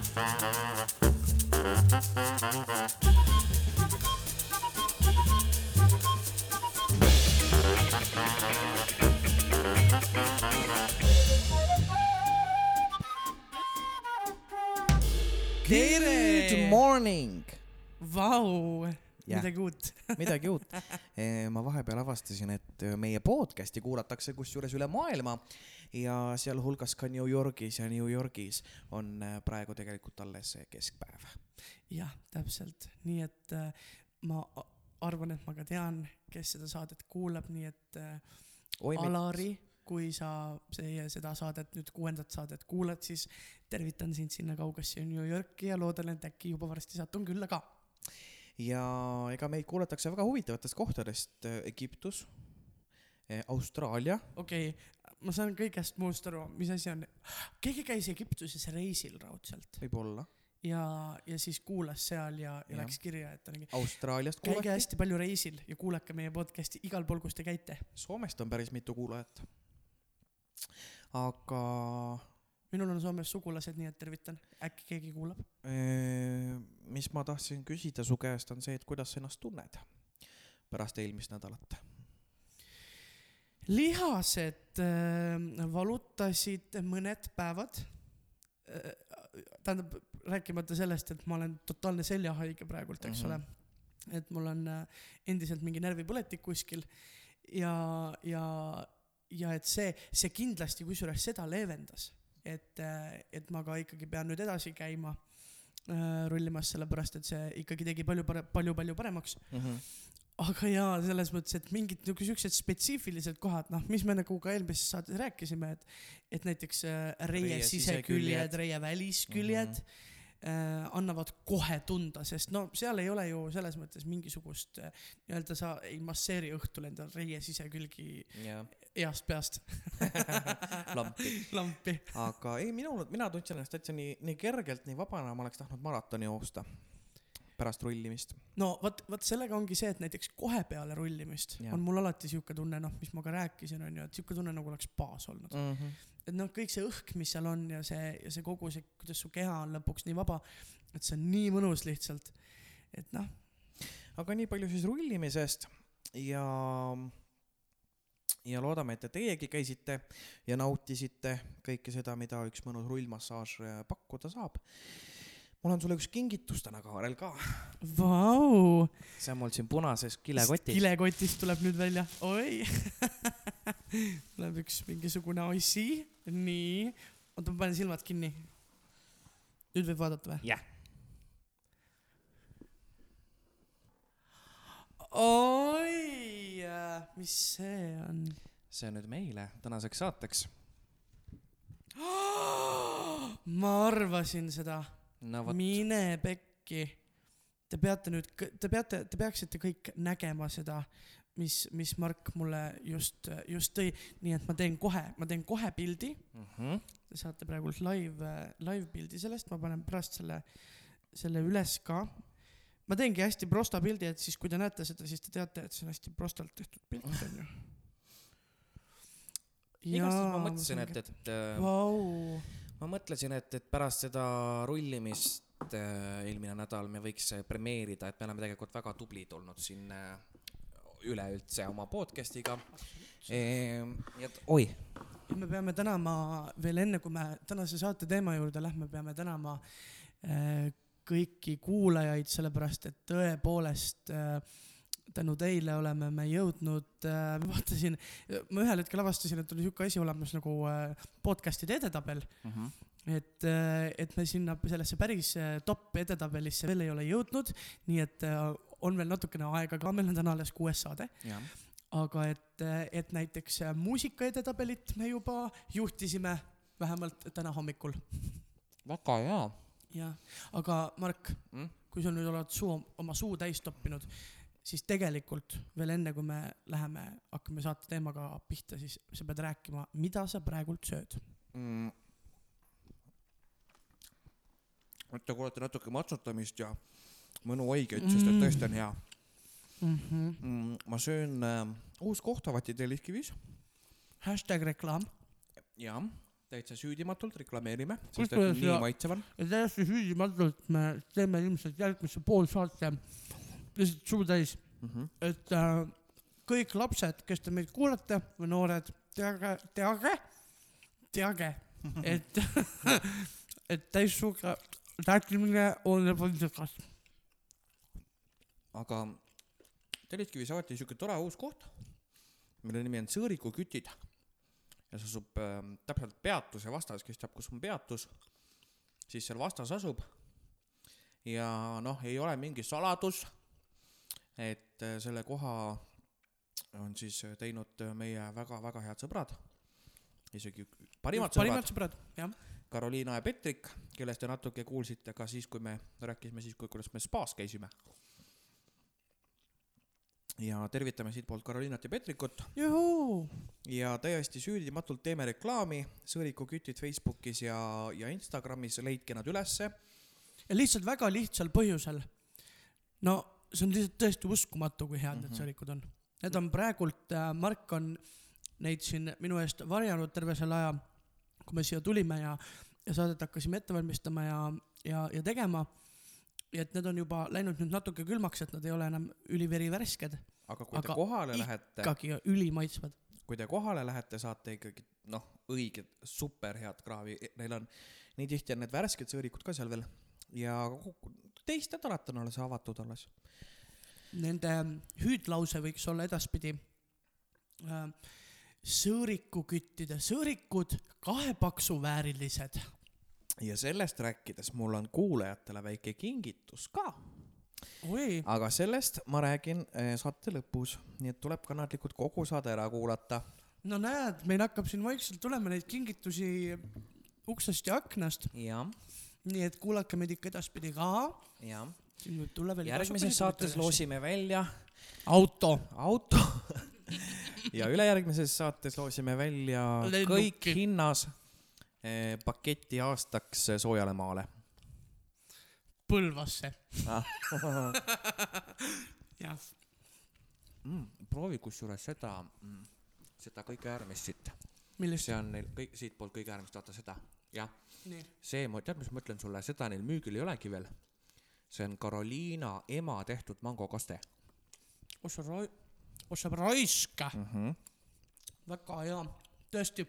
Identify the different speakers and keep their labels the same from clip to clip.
Speaker 1: Good morning!
Speaker 2: Vau, midagi uut.
Speaker 1: midagi uut. ma vahepeal avastasin, et meie podcast'i kuulatakse kusjuures üle maailma ja sealhulgas ka New Yorgis ja New Yorgis on äh, praegu tegelikult alles keskpäev.
Speaker 2: jah, täpselt, nii et äh, ma arvan, et ma ka tean, kes seda saadet kuulab, nii et äh,
Speaker 1: oi,
Speaker 2: Alari, kui sa see, seda saadet nüüd kuuendat saadet kuulad, siis tervitan sind sinna kaugesse New Yorki ja loodan, et äkki juba varsti satun külla ka.
Speaker 1: ja ega meid kuulatakse väga huvitavatest kohtadest, Egiptus, Austraalia,
Speaker 2: okei okay,, ma saan kõigest muust aru, mis asi on, keegi käis Egiptuses reisil raudselt
Speaker 1: võib-olla,
Speaker 2: ja, ja siis kuulas seal ja, ja
Speaker 1: Jah.
Speaker 2: läks kirja, et ta mingi
Speaker 1: Austraaliast
Speaker 2: käige
Speaker 1: kuulati,
Speaker 2: hästi palju reisil ja kuulake meie podcast'i igal pool, kus te käite.
Speaker 1: Soomest on päris mitu kuulajat. aga
Speaker 2: minul on Soomes sugulased, nii et tervitan, äkki keegi kuulab.
Speaker 1: eh, mis ma tahtsin küsida su käest, on see, et kuidas sa ennast tunned pärast eelmist nädalat?
Speaker 2: Lihased äh, valutasid mõned päevad äh,. tähendab, rääkimata sellest, et ma olen totaalne seljahaige praegult, eks
Speaker 1: Mhm.
Speaker 2: mm -hmm. ole. et mul on äh, endiselt mingi närvipõletik kuskil ja, ja, ja et see, see kindlasti kusjuures seda leevendas, et, et ma ka ikkagi pean nüüd edasi käima äh, rullimas, sellepärast et see ikkagi tegi palju palju-palju paremaks. Aga jaa, selles mõttes, et mingid nagu siuksed spetsiifilised kohad, noh, mis me nagu ka eelmises saates rääkisime, et, et näiteks äh, reie
Speaker 1: Reie
Speaker 2: siseküljed reie välisküljed mm -hmm. äh, annavad kohe tunda, sest no seal ei ole ju selles mõttes mingisugust äh, nii-öelda sa ei masseeri õhtul endal reie sisekülgi heast peast
Speaker 1: lampi.
Speaker 2: lampi.
Speaker 1: aga ei, minul, mina tundsin ennast täitsa nii, nii kergelt, nii vabana, ma oleks tahtnud maratoni joosta pärast rullimist.
Speaker 2: no vot, vot sellega ongi see, et näiteks kohe peale rullimist ja. on mul alati sihuke tunne, noh, mis ma ka rääkisin, on ju, et sihuke tunne nagu oleks baas olnud.
Speaker 1: Mm -hmm.
Speaker 2: et noh, kõik see õhk, mis seal on ja see, ja see kogu see, kuidas su keha on lõpuks nii vaba, et see on nii mõnus lihtsalt. et noh,
Speaker 1: aga nii palju siis rullimisest ja, ja loodame, et te teiegi käisite ja nautisite kõike seda, mida üks mõnus rullmassaaž pakkuda saab. Mul on sulle üks kingitus täna, Kaarel, ka.
Speaker 2: vau.
Speaker 1: see on mul siin punases kilekotis.
Speaker 2: kilekotist tuleb nüüd välja, oi. tuleb üks mingisugune asi, nii. oota, ma panen silmad kinni. nüüd võib vaadata või?
Speaker 1: jah,
Speaker 2: oi, mis see on?
Speaker 1: see on nüüd meile tänaseks saateks.
Speaker 2: ma arvasin seda
Speaker 1: no
Speaker 2: mine pekki. Te peate nüüd, te peate, te peaksite kõik nägema seda, mis, mis Mark mulle just, just tõi, nii et ma teen kohe, ma teen kohe pildi.
Speaker 1: Mhm.
Speaker 2: Te saate praegult live, live pildi sellest, ma panen pärast selle, selle üles ka. ma teengi hästi prosta pildi, et siis, kui te näete seda, siis te teate, et see on hästi prostalt tehtud pilt, onju.
Speaker 1: igastahes ma mõtlesin, et, et äh,
Speaker 2: Vau,
Speaker 1: ma mõtlesin, et, et pärast seda rullimist äh, eelmine nädal me võiks äh, premeerida, et me oleme tegelikult väga tublid olnud siin äh, üleüldse oma podcast'iga ehm,. et oi,
Speaker 2: me peame tänama veel enne, kui me tänase saate teema juurde lähme, peame tänama kõiki kuulajaid, sellepärast et tõepoolest äh, tänu teile oleme me jõudnud äh,, ma vaatasin, ma ühel hetkel avastasin, et oli sihuke asi olemas nagu äh, podcast'ide edetabel, et, et me sinna sellesse päris äh, top edetabelisse veel ei ole jõudnud, nii et äh, on veel natukene aega ka, meil on täna alles kuues saade, aga et, et näiteks äh, muusika edetabelit me juba juhtisime vähemalt täna hommikul.
Speaker 1: väga hea
Speaker 2: jah, aga Mark,
Speaker 1: mm?.
Speaker 2: kui sa nüüd oled suu, oma suu täis toppinud, siis tegelikult veel enne, kui me läheme, hakkame saate teemaga pihta, siis sa pead rääkima, mida sa praegult sööd.
Speaker 1: Mm. et te kuulete natuke matsutamist ja mõnuhaigeid, sest et
Speaker 2: Mm.
Speaker 1: tõesti on hea
Speaker 2: Mm -hmm.
Speaker 1: mm,. ma söön äh, uus kohtavat Telliskivis
Speaker 2: hashtag reklaam.
Speaker 1: jah, täitsa süüdimatult reklameerime, sest et nii maitsev on.
Speaker 2: täiesti süüdimatult me teeme ilmselt järgmise poolsaate lihtsalt suu täis, et äh, kõik lapsed, kes te meid kuulate või noored, teage, teage, teage, et, et täissuuga rääkimine on ebaviisakas.
Speaker 1: aga Telliskivi saati siuke tore uus koht, mille nimi on Sõõrikukütid ja see asub äh, täpselt peatuse vastas, kes teab, kus on peatus, siis seal vastas asub. Ja noh, ei ole mingi saladus, et äh, selle koha on siis äh, teinud äh, meie väga-väga head sõbrad, isegi parimad sõbrad,
Speaker 2: parimad sõbrad, jah.
Speaker 1: Karoliina ja Petrik, kellest te natuke kuulsite ka siis, kui me rääkisime siis, kui, kuidas me spaas käisime. ja tervitame siitpoolt Karoliinat ja Petrikut ja täiesti süüdimatult teeme reklaami Sõõriku kütid Facebookis ja, ja Instagramis, leidke nad ülesse.
Speaker 2: ja lihtsalt väga lihtsal põhjusel. no see on lihtsalt tõesti uskumatu, kui head mm -hmm. need
Speaker 1: Mhm.
Speaker 2: sõõrikud on. Need on praegult äh,, Mark on neid siin minu eest varjanud terve selle aja, kui me siia tulime ja, ja saadet hakkasime ette valmistama ja, ja, ja tegema. ja et need on juba läinud nüüd natuke külmaks, et nad ei ole enam üliveri värsked,
Speaker 1: aga kui te
Speaker 2: Aga
Speaker 1: kohale lähete,
Speaker 2: ikkagi ülimaitsvad.
Speaker 1: kui te kohale lähete, saate ikkagi noh, õiged superhead kraavi, neil on nii tihti on need värsked sõõrikud ka seal veel ja teist nädalat on alles avatud alles.
Speaker 2: Nende hüüdlause võiks olla edaspidi äh, sõõrikuküttide sõõrikud kahepaksuväärilised.
Speaker 1: ja sellest rääkides mul on kuulajatele väike kingitus ka,
Speaker 2: oi,
Speaker 1: aga sellest ma räägin eh, saate lõpus, nii et tuleb kannatlikult kogu saade ära kuulata.
Speaker 2: no näed, meil hakkab siin vaikselt tulema neid kingitusi uksest ja aknast,
Speaker 1: jah,
Speaker 2: nii et kuulake meid ikka edaspidi ka.
Speaker 1: jah.
Speaker 2: siin võib tulla veel.
Speaker 1: järgmises saates. loosime välja
Speaker 2: auto.
Speaker 1: auto ja ülejärgmises saates loosime välja
Speaker 2: Lennuki.
Speaker 1: kõik hinnas eh, paketi aastaks eh, soojale maale.
Speaker 2: Põlvasse. jah,
Speaker 1: mm,. proovi kusjuures seda mm,, seda kõige äärmist siit, see on neil kõik siitpoolt kõige äärmist, vaata seda, jah, see, ma tead, mis ma ütlen sulle, seda neil müügil ei olegi veel. see on Carolina ema tehtud mangokaste
Speaker 2: ossa ra-, ossa raisk,
Speaker 1: mm. -hmm.
Speaker 2: väga hea, tõesti.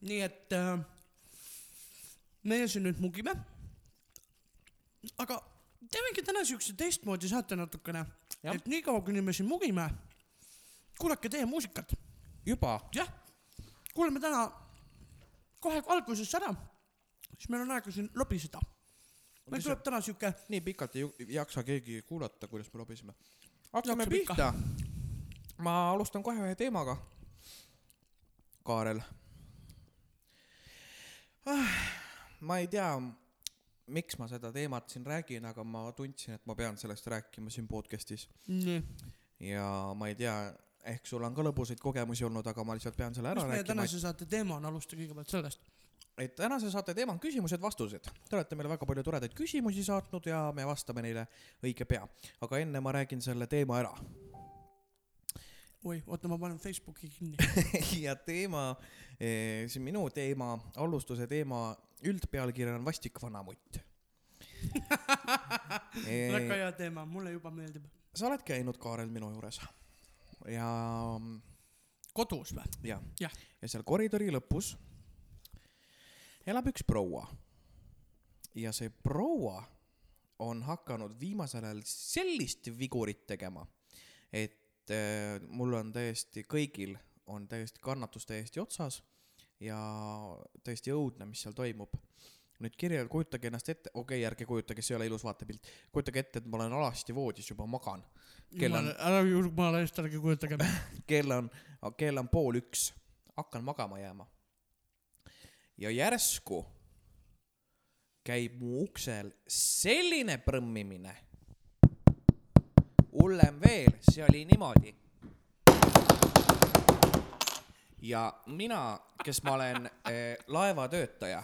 Speaker 2: nii et äh, meie siin nüüd mugime. aga teemegi täna siukse teistmoodi saate natukene, et niikaua, kuni me siin mugime, kuulake teie muusikat
Speaker 1: juba,
Speaker 2: jah, kuulame täna kohe alguses ära, siis meil on aega siin lobiseda. meil tuleb täna siuke,
Speaker 1: nii pikalt ei jaksa keegi kuulata, kuidas me lobiseme. hakkame pihta. ma alustan kohe ühe teemaga. Kaarel ah,. ma ei tea, miks ma seda teemat siin räägin, aga ma tundsin, et ma pean sellest rääkima siin podcast'is
Speaker 2: nii,
Speaker 1: ja ma ei tea, ehk sul on ka lõbusaid kogemusi olnud, aga ma lihtsalt pean selle ära
Speaker 2: mis
Speaker 1: rääkima,
Speaker 2: tänase saate teema on, alusta kõigepealt sellest.
Speaker 1: Et tänase saate teema on küsimused-vastused. Te olete meile väga palju toredaid küsimusi saatnud ja me vastame neile õige pea. aga enne ma räägin selle teema ära.
Speaker 2: oi, oota, ma panen Facebooki kinni.
Speaker 1: ja teema, see minu teema, alustuse teema üldpealkiri on vastik vanamutt.
Speaker 2: väga hea teema, mulle juba meeldib.
Speaker 1: sa oled käinud, Kaarel, minu juures ja,
Speaker 2: kodus või?
Speaker 1: ja
Speaker 2: Jah.,
Speaker 1: ja seal koridori lõpus elab üks proua. ja see proua on hakanud viimasel ajal sellist vigurit tegema, et äh, mul on täiesti, kõigil on täiesti kannatus täiesti otsas ja täiesti õudne, mis seal toimub. nüüd kirja, kujutage ennast ette, okei okay,, ärge kujutage, see ei ole ilus vaatepilt, kujutage ette, et ma olen alasti voodis juba magan. Kell on-
Speaker 2: ära jumala eest ärge kujutage.
Speaker 1: kell on, kell on pool üks, hakkan magama jääma. Ja järsku käib mu uksel selline prõmmimine. hullem veel, see oli niimoodi. ja mina, kes ma olen eh, laevatöötaja,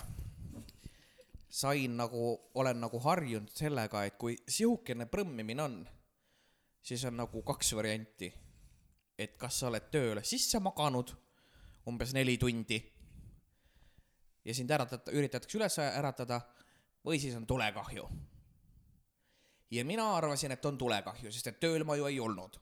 Speaker 1: sain nagu, olen nagu harjunud sellega, et kui sihukene prõmmimine on, siis on nagu kaks varianti et kas sa oled tööle sisse maganud umbes neli tundi ja sind äratata, üritatakse üles äratada või siis on tulekahju. ja mina arvasin, et on tulekahju, sest et tööl ma ju ei olnud.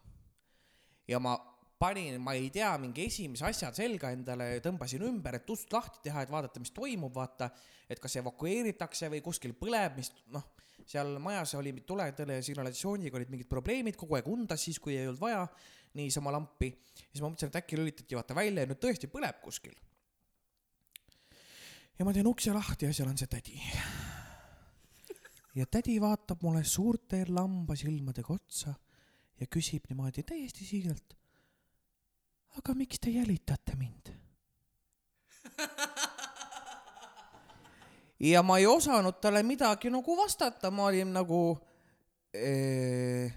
Speaker 1: ja ma panin, ma ei tea, mingi esimese asja selga endale, tõmbasin ümber, et ust lahti teha, et vaadata, mis toimub, vaata, et kas evakueeritakse või kuskil põleb, mis noh, seal majas oli tuletõle ja signalisatsiooniga olid mingid probleemid, kogu aeg undas siis, kui ei olnud vaja niisama lampi. siis ma mõtlesin, et äkki lülitati vaata välja ja nüüd tõesti põleb kuskil. Ja ma teen ukse lahti ja seal on see tädi. ja tädi vaatab mulle suurte lambasilmadega otsa ja küsib niimoodi täiesti siiralt. aga miks te jälitate mind? ja ma ei osanud talle midagi nagu vastata, ma olin nagu ee,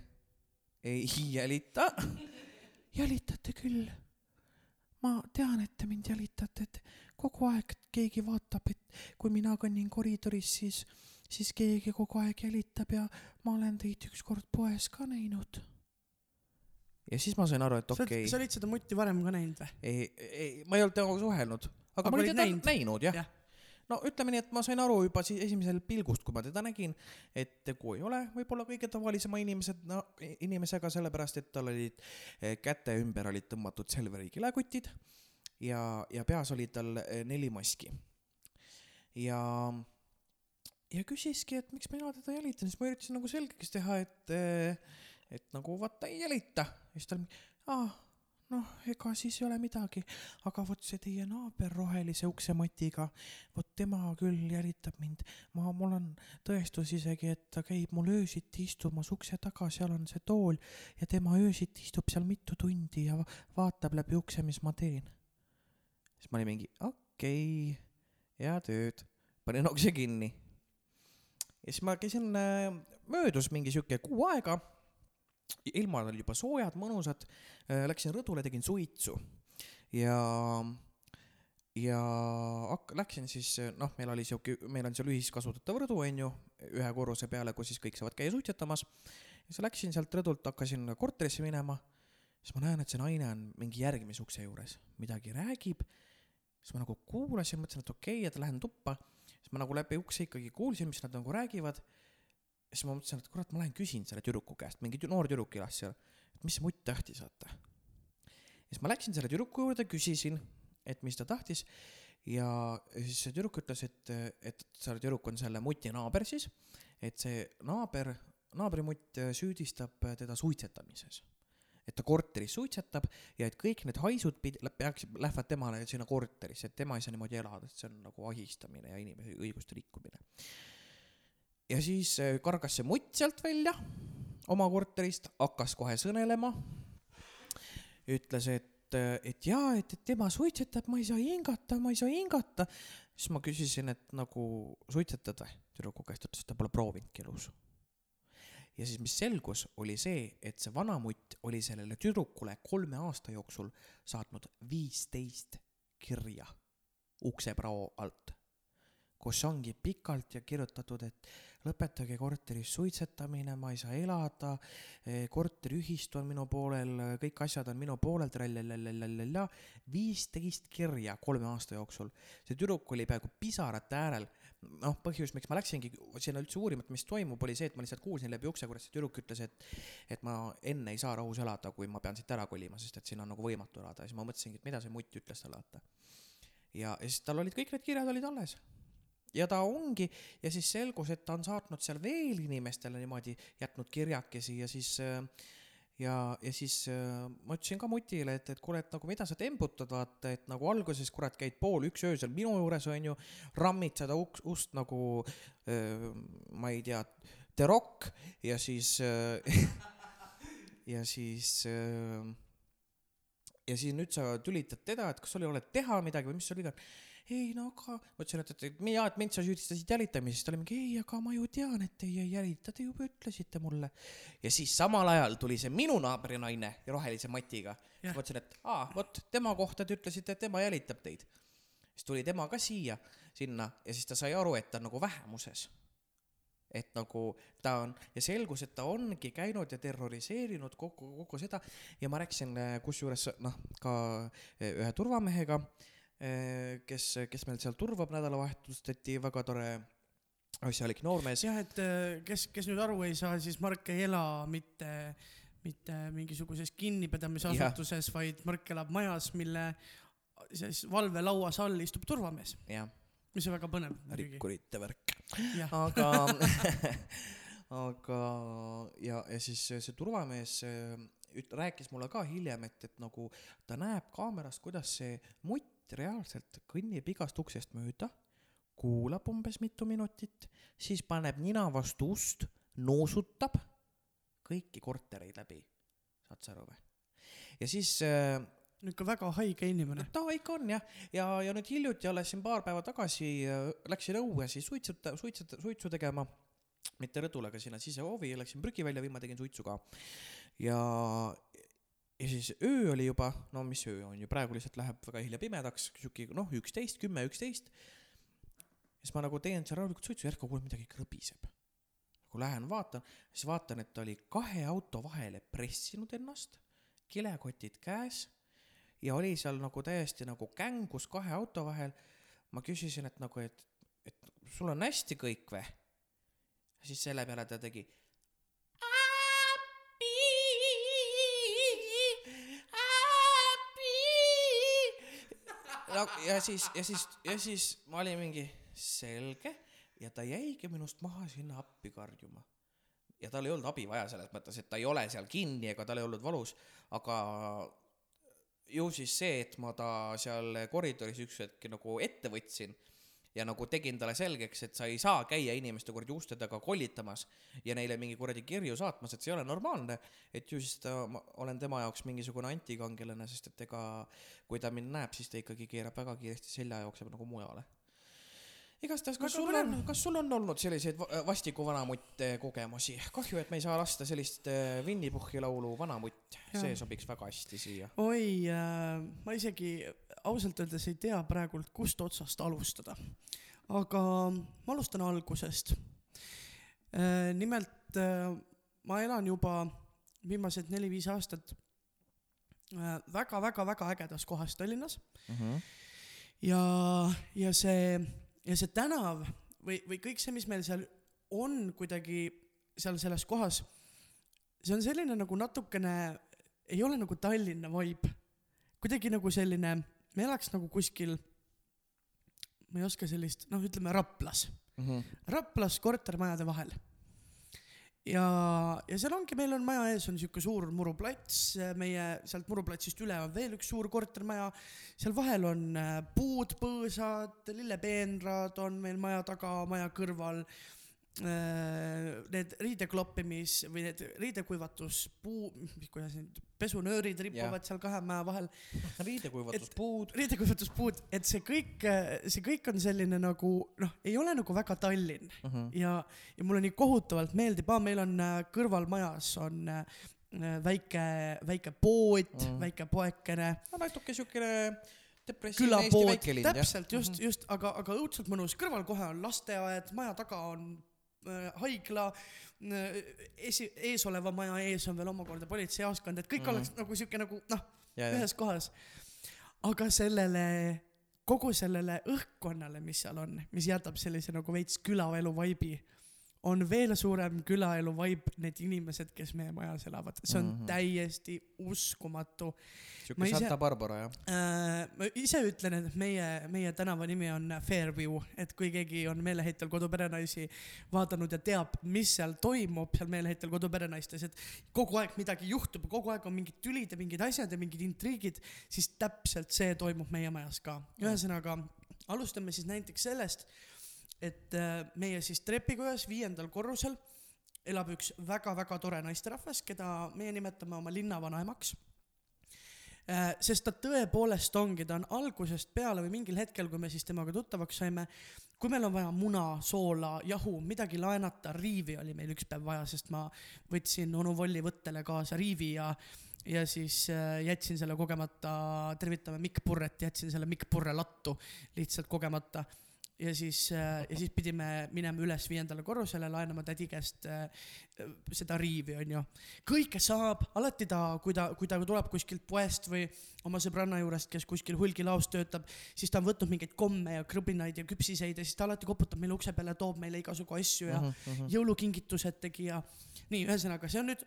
Speaker 1: ei jälita. jälitate küll. ma tean, et te mind jälitate, et kogu aeg keegi vaatab, et kui mina kõnnin koridoris, siis, siis keegi kogu aeg jälitab ja ma olen teid ükskord poes ka näinud. ja siis ma sain aru, et okei
Speaker 2: oled, sa olid seda mutti varem ka näinud või?
Speaker 1: ei, ei, ma ei olnud temaga suhelnud, aga ma olin teda
Speaker 2: näinud?
Speaker 1: näinud jah
Speaker 2: Jah.
Speaker 1: no ütleme nii, et ma sain aru juba siis esimesel pilgust, kui ma teda nägin, et tegu ei ole võib-olla kõige tavalisema inimesed, no inimesega, sellepärast et tal olid eh, käte ümber olid tõmmatud Selveri kilekotid ja, ja peas oli tal eh, neli maski. ja, ja küsiski, et miks mina teda jälitan, siis ma üritasin nagu selgeks teha, et, et nagu vaata ei jälita. ja siis ta oli, aa, noh, ega siis ei ole midagi, aga vot see teie naaber rohelise uksematiga, vot tema küll jälitab mind. ma, mul on tõestus isegi, et ta käib mul öösiti istumas ukse taga, seal on see tool ja tema öösiti istub seal mitu tundi ja va- vaatab läbi ukse, mis ma teen. siis ma olin mingi okei okay,, head ööd, panin ukse kinni. ja siis ma käisin, möödus mingi sihuke kuu aega, ilmad olid juba soojad, mõnusad, läksin rõdule, tegin suitsu. Ja, ja hak-, läksin siis, noh, meil oli sihuke, meil on seal ühiskasutatav rõdu, onju, ühe korruse peale, kus siis kõik saavad käia suitsetamas. ja siis läksin sealt rõdult, hakkasin korterisse minema, siis ma näen, et see naine on mingi järgmise ukse juures, midagi räägib, siis ma nagu kuulasin, mõtlesin, et okei okay,, et lähen tuppa, siis ma nagu läbi ukse ikkagi kuulsin, mis nad nagu räägivad. Siis ma mõtlesin, et kurat, ma lähen küsin selle tüdruku käest, mingi noor tüdruk elas seal, et mis see mutt tahtis, vaata. siis ma läksin selle tüdruku juurde, küsisin, et mis ta tahtis. Ja siis see tüdruk ütles, et, et see tüdruk on selle muti naaber siis, et see naaber, naabrimutt süüdistab teda suitsetamises. Et ta korteris suitsetab ja et kõik need haisud pid-, peaksid, lähevad temale sinna korterisse, et tema ei saa niimoodi elada, et see on nagu ahistamine ja inimese õiguste rikkumine ja siis äh, kargas see mutt sealt välja oma korterist, hakkas kohe sõnelema, ütles, et, et jaa, et, et tema suitsetab, ma ei saa hingata, ma ei saa hingata. siis ma küsisin, et nagu suitsetad või tüdruku käest, ütles, et ta pole proovinudki elus. Ja siis, mis selgus, oli see, et see vanamutt oli sellele tüdrukule kolme aasta jooksul saatnud viisteist kirja ukseprao alt kus ongi pikalt ja kirjutatud, et lõpetage korteris suitsetamine, ma ei saa elada, korteriühistu on minu poolel, kõik asjad on minu poolel, trallallallallalla, viisteist kirja kolme aasta jooksul. see tüdruk oli peaaegu pisarate äärel. noh, põhjus, miks ma läksingi sinna üldse uurima, et mis toimub, oli see, et ma lihtsalt kuulsin läbi ukse, kuidas see tüdruk ütles, et et ma enne ei saa rahus elada, kui ma pean siit ära kolima, sest et siin on nagu võimatu elada siis ma mõtlesingi, et mida see mutt ütles talle, vaata. ja, ja siis tal olid kõik need kirjad olid alles ja ta ongi ja siis selgus, et ta on saatnud seal veel inimestele niimoodi jätnud kirjakesi ja siis äh, ja, ja siis äh, ma ütlesin ka mutile, et, et kuule, et nagu mida sa tembutad, vaata, et nagu alguses kurat käid pool üks öösel minu juures onju, rammid seda uks, ust nagu äh, ma ei tea, The Rock ja siis äh, ja siis äh, ja siis nüüd sa tülitad teda, et kas sul ei ole teha midagi või mis sul viga on ei no aga, ma ütlesin, et, et, et mina, et mind sa süüdistasid jälitamises, ta oli mingi ei, aga ma ju tean, et teie ei jälita, te juba ütlesite mulle. ja siis samal ajal tuli see minu naabrinaine rohelise matiga.
Speaker 2: Jah.
Speaker 1: ma ütlesin, et aa, vot tema kohta te ütlesite, et tema jälitab teid. siis tuli tema ka siia, sinna ja siis ta sai aru, et ta on nagu vähemuses et nagu ta on ja selgus, et ta ongi käinud ja terroriseerinud kogu, kogu seda ja ma rääkisin kusjuures noh, ka ühe turvamehega kes, kes meil seal turvab nädalavahetusteti, väga tore asjalik noormees.
Speaker 2: jah, et äh, kes, kes nüüd aru ei saa, siis Mark ei ela mitte, mitte mingisuguses kinnipidamisasutuses, vaid Mark elab majas, mille siis valvelauas all istub turvamees, mis on väga põnev
Speaker 1: rikkurite värk. aga, aga ja, ja siis see, turvamees äh, üt-, rääkis mulle ka hiljem, et, et nagu ta näeb kaamerast, kuidas see mutt reaalselt kõnnib igast uksest mööda, kuulab umbes mitu minutit, siis paneb nina vastu ust, noosutab kõiki kortereid läbi. saad sa aru või? ja siis äh,
Speaker 2: niisugune väga haige inimene.
Speaker 1: ta ikka on jah, ja, ja nüüd hiljuti alles siin paar päeva tagasi äh, läksin õue siis suitsuta-, suitsuta-, suitsu tegema. mitte rõdule, aga sinna sisehoovi, läksin prügi välja viima, tegin suitsu ka. ja, ja siis öö oli juba, no mis öö on ju, praegu lihtsalt läheb väga hilja pimedaks, sihuke noh, üksteist, kümme, üksteist. siis ma nagu teen seal rahulikult suitsu, järsku kuulen midagi krõbiseb. nagu lähen vaatan, siis vaatan, et ta oli kahe auto vahele pressinud ennast, kilekotid käes ja oli seal nagu täiesti nagu kängus kahe auto vahel. ma küsisin, et nagu, et, et sul on hästi kõik või? siis selle peale ta tegi. Ja siis, ja siis, ja siis ma olin mingi selge. Ja ta jäigi minust maha sinna appi karjuma. Ja tal ei olnud abi vaja selles mõttes, et ta ei ole seal kinni ega tal ei olnud valus, aga ju siis see, et ma ta seal koridoris üks hetk nagu ette võtsin ja nagu tegin talle selgeks, et sa ei saa käia inimeste kuradi uste taga kollitamas ja neile mingi kuradi kirju saatmas, et see ei ole normaalne, et ju siis ta, ma olen tema jaoks mingisugune antikangelane, sest et ega kui ta mind näeb, siis ta ikkagi keerab väga kiiresti selja ja jookseb nagu mujale. igastahes, kas sul on, kas sul on olnud selliseid va- vastiku vanamutte kogemusi? kahju, et me ei saa lasta sellist äh, Winny Puhhi laulu Vanamutt, see sobiks väga hästi siia.
Speaker 2: oi äh,, ma isegi ausalt öeldes ei tea praegult, kust otsast alustada. aga ma alustan algusest äh,. nimelt äh, ma elan juba viimased neli-viis aastat äh, väga-väga-väga ägedas kohas Tallinnas ja, ja see, ja see tänav või, või kõik see, mis meil seal on kuidagi seal selles kohas, see on selline nagu natukene, ei ole nagu Tallinna vibe. kuidagi nagu selline, me elaks nagu kuskil, ma ei oska sellist, noh, ütleme Raplas, Raplas kortermajade vahel. ja, ja seal ongi, meil on maja ees on sihuke suur muruplats, meie sealt muruplatsist üle on veel üks suur kortermaja. seal vahel on äh, puud, põõsad, lillepeenrad on meil maja taga, maja kõrval. Need riidekloppimis või need riidekuivatuspuu, kuidas need pesunöörid rippuvad seal kahe maja vahel.
Speaker 1: Riidekuivatuspuud.
Speaker 2: riidekuivatuspuud, et see kõik, see kõik on selline nagu noh, ei ole nagu väga Tallinn. Ja, ja mulle nii kohutavalt meeldib, meil on äh, kõrvalmajas on äh, väike, väike pood
Speaker 1: Mm.
Speaker 2: mm., väike poekene,
Speaker 1: no natuke siukene
Speaker 2: külapood, täpselt just, just, aga, aga õudselt mõnus, kõrval kohe on lasteaed, maja taga on äh, haigla äh,, esi, eesoleva maja ees on veel omakorda politseijaoskond, et kõik mm. oleks nagu siuke nagu noh, ühes kohas. aga sellele, kogu sellele õhkkonnale, mis seal on, mis jätab sellise nagu veits külaelu vaibi, on veel suurem külaelu vaib need inimesed, kes meie majas elavad, see on mm
Speaker 1: Mhm.
Speaker 2: -hmm. täiesti uskumatu
Speaker 1: siuke
Speaker 2: ma ise-
Speaker 1: Santa Barbara jah.
Speaker 2: äh,. ma ise ütlen, et meie, meie tänava nimi on Fairview, et kui keegi on meeleheitel koduperenaisi vaadanud ja teab, mis seal toimub seal meeleheitel koduperenaistes, et kogu aeg midagi juhtub, kogu aeg on mingid tülid ja mingid asjad ja mingid intriigid, siis täpselt see toimub meie majas ka. ühesõnaga, alustame siis näiteks sellest, et äh, meie siis trepikojas viiendal korrusel elab üks väga-väga tore naisterahvas, keda meie nimetame oma linna vanaemaks Äh, sest ta tõepoolest ongi, ta on algusest peale või mingil hetkel, kui me siis temaga tuttavaks saime, kui meil on vaja muna, soola, jahu, midagi laenata, riivi oli meil üks päev vaja, sest ma võtsin onu Volli võttele kaasa riivi ja ja siis äh, jätsin selle kogemata, tervitame Mikk Purret, jätsin selle Mikk Purre lattu lihtsalt kogemata. Ja siis äh, ja siis pidime minema üles viiendale korrusele laenama tädi käest äh, seda riivi onju kõike saab alati ta kui ta kui ta tuleb kuskilt poest või oma sõbranna juurest kes kuskil hulgilaos töötab siis ta on võtnud mingeid komme ja krõbinaid ja küpsiseid ja siis ta alati koputab meile ukse peale toob meile igasugu asju ja
Speaker 1: Mhm, mhm.
Speaker 2: jõulukingitused tegi ja nii ühesõnaga see on nüüd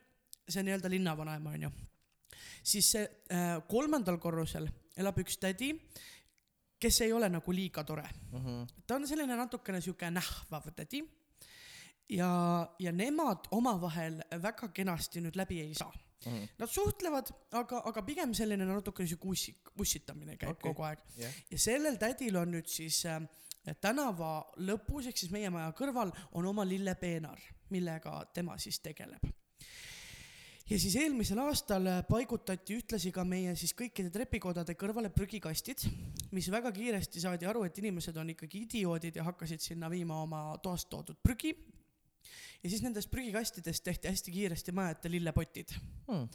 Speaker 2: see nii-öelda linnavanaema onju siis see äh, kolmandal korrusel elab üks tädi kes ei ole nagu liiga tore
Speaker 1: Mhm.
Speaker 2: ta on selline natukene sihuke nähvav tädi ja ja nemad omavahel väga kenasti nüüd läbi ei saa
Speaker 1: Mhm.
Speaker 2: Nad suhtlevad, aga, aga pigem selline natukene sihuke ussik, ussitamine käib okay. kogu aeg
Speaker 1: jah
Speaker 2: ja sellel tädil on nüüd siis äh, tänava lõpus ehk siis meie maja kõrval on oma lillepeenar, millega tema siis tegeleb. Ja siis eelmisel aastal äh, paigutati ühtlasi ka meie siis kõikide trepikodade kõrvale prügikastid, mis väga kiiresti saadi aru, et inimesed on ikkagi idioodid ja hakkasid sinna viima oma toast toodud prügi. ja siis nendest prügikastidest tehti hästi kiiresti maja ette lillepotid
Speaker 1: hmm..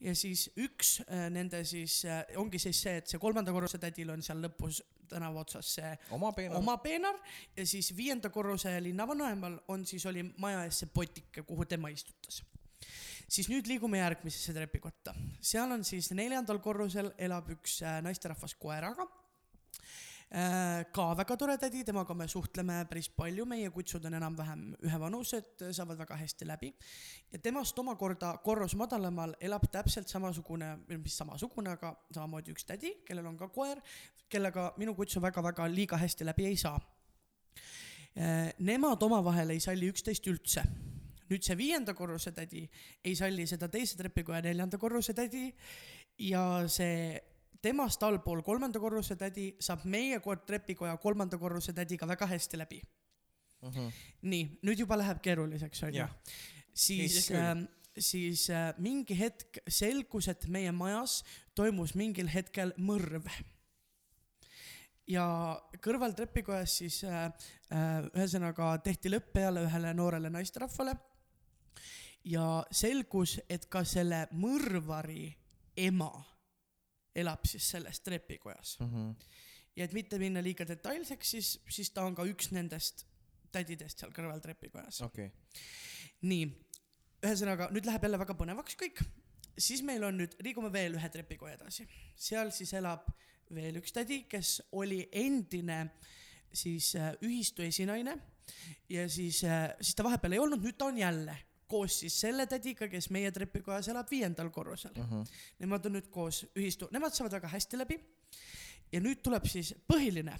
Speaker 2: ja siis üks äh, nende siis äh, ongi siis see, et see kolmanda korruse tädil on seal lõpus tänava otsas see
Speaker 1: oma peenar.
Speaker 2: oma peenar ja siis viienda korruse linnavanaemal on siis oli maja ees see potike, kuhu tema istutas. Siis nüüd liigume järgmisesse trepikotta, seal on siis neljandal korrusel elab üks äh, naisterahvas koeraga Äh, ka väga tore tädi, temaga me suhtleme päris palju, meie kutsud on enam-vähem ühevanused, saavad väga hästi läbi. ja temast omakorda korrus madalamal elab täpselt samasugune, mis samasugune, aga samamoodi üks tädi, kellel on ka koer, kellega minu kutsu väga-väga liiga hästi läbi ei saa. Nemad omavahel ei salli üksteist üldse nüüd see viienda korruse tädi ei salli seda teise trepikoja neljanda korruse tädi ja see temast allpool kolmanda korruse tädi saab meie trepikoja kolmanda korruse tädiga väga hästi läbi.
Speaker 1: Mhm.
Speaker 2: nii, nüüd juba läheb keeruliseks onju siis äh, siis äh, mingi hetk selgus, et meie majas toimus mingil hetkel mõrv. ja kõrval trepikojas siis äh, äh, ühesõnaga tehti lõpp peale ühele noorele naisterahvale. Ja selgus, et ka selle mõrvari ema elab siis selles trepikojas
Speaker 1: Mhm.
Speaker 2: ja et mitte minna liiga detailseks, siis, siis ta on ka üks nendest tädidest seal kõrval trepikojas.
Speaker 1: okei.
Speaker 2: nii, ühesõnaga nüüd läheb jälle väga põnevaks kõik, siis meil on nüüd, liigume veel ühe trepikoja edasi, seal siis elab veel üks tädi, kes oli endine siis äh, ühistu esinaine ja siis äh,, siis ta vahepeal ei olnud, nüüd ta on jälle koos siis selle tädiga, kes meie trepikojas elab viiendal korrusel.
Speaker 1: Mhm.
Speaker 2: Nemad on nüüd koos ühistu, nemad saavad väga hästi läbi. ja nüüd tuleb siis põhiline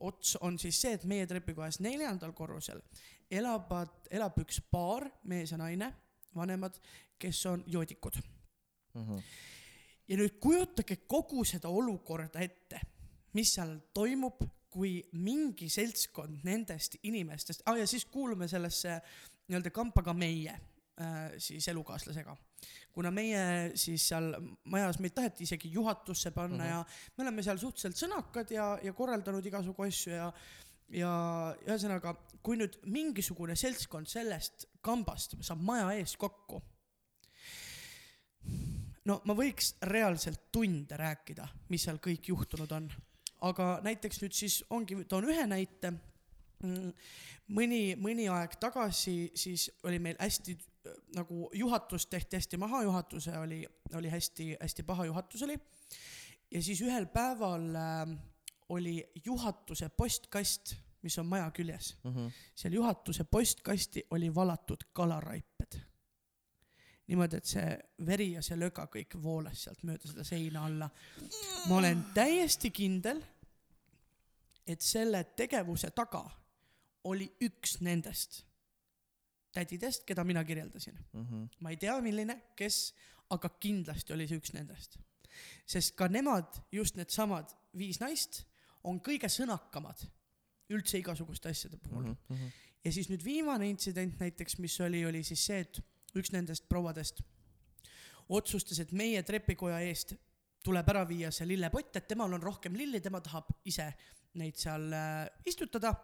Speaker 2: ots on siis see, et meie trepikojas neljandal korrusel elavad, elab üks paar, mees ja naine, vanemad, kes on joodikud.
Speaker 1: Mhm.
Speaker 2: ja nüüd kujutage kogu seda olukorda ette, mis seal toimub, kui mingi seltskond nendest inimestest ah,, ja siis kuulume sellesse nii-öelda kampa ka meie äh, siis elukaaslasega. kuna meie siis seal majas meid taheti isegi juhatusse panna mm. -hmm. ja me oleme seal suhteliselt sõnakad ja, ja korraldanud igasugu asju ja ja ühesõnaga, kui nüüd mingisugune seltskond sellest kambast saab maja ees kokku, no ma võiks reaalselt tunde rääkida, mis seal kõik juhtunud on, aga näiteks nüüd siis ongi, toon ühe näite. mõni, mõni aeg tagasi siis oli meil hästi äh, nagu juhatus tehti hästi maha, juhatuse oli, oli hästi-hästi paha juhatus oli. ja siis ühel päeval äh, oli juhatuse postkast, mis on maja küljes,
Speaker 1: Mhm.
Speaker 2: seal juhatuse postkasti oli valatud kalaraiped. niimoodi, et see veri ja see löga kõik voolas sealt mööda seda seina alla. ma olen täiesti kindel, et selle tegevuse taga oli üks nendest tädidest, keda mina kirjeldasin.
Speaker 1: Mhm.
Speaker 2: ma ei tea, milline, kes, aga kindlasti oli see üks nendest. sest ka nemad, just needsamad viis naist, on kõige sõnakamad üldse igasuguste asjade puhul mm. -hmm. Ja siis nüüd viimane intsident näiteks, mis oli, oli siis see, et üks nendest prouadest otsustas, et meie trepikoja eest tuleb ära viia see lillepott, et temal on rohkem lilli, tema tahab ise neid seal äh, istutada.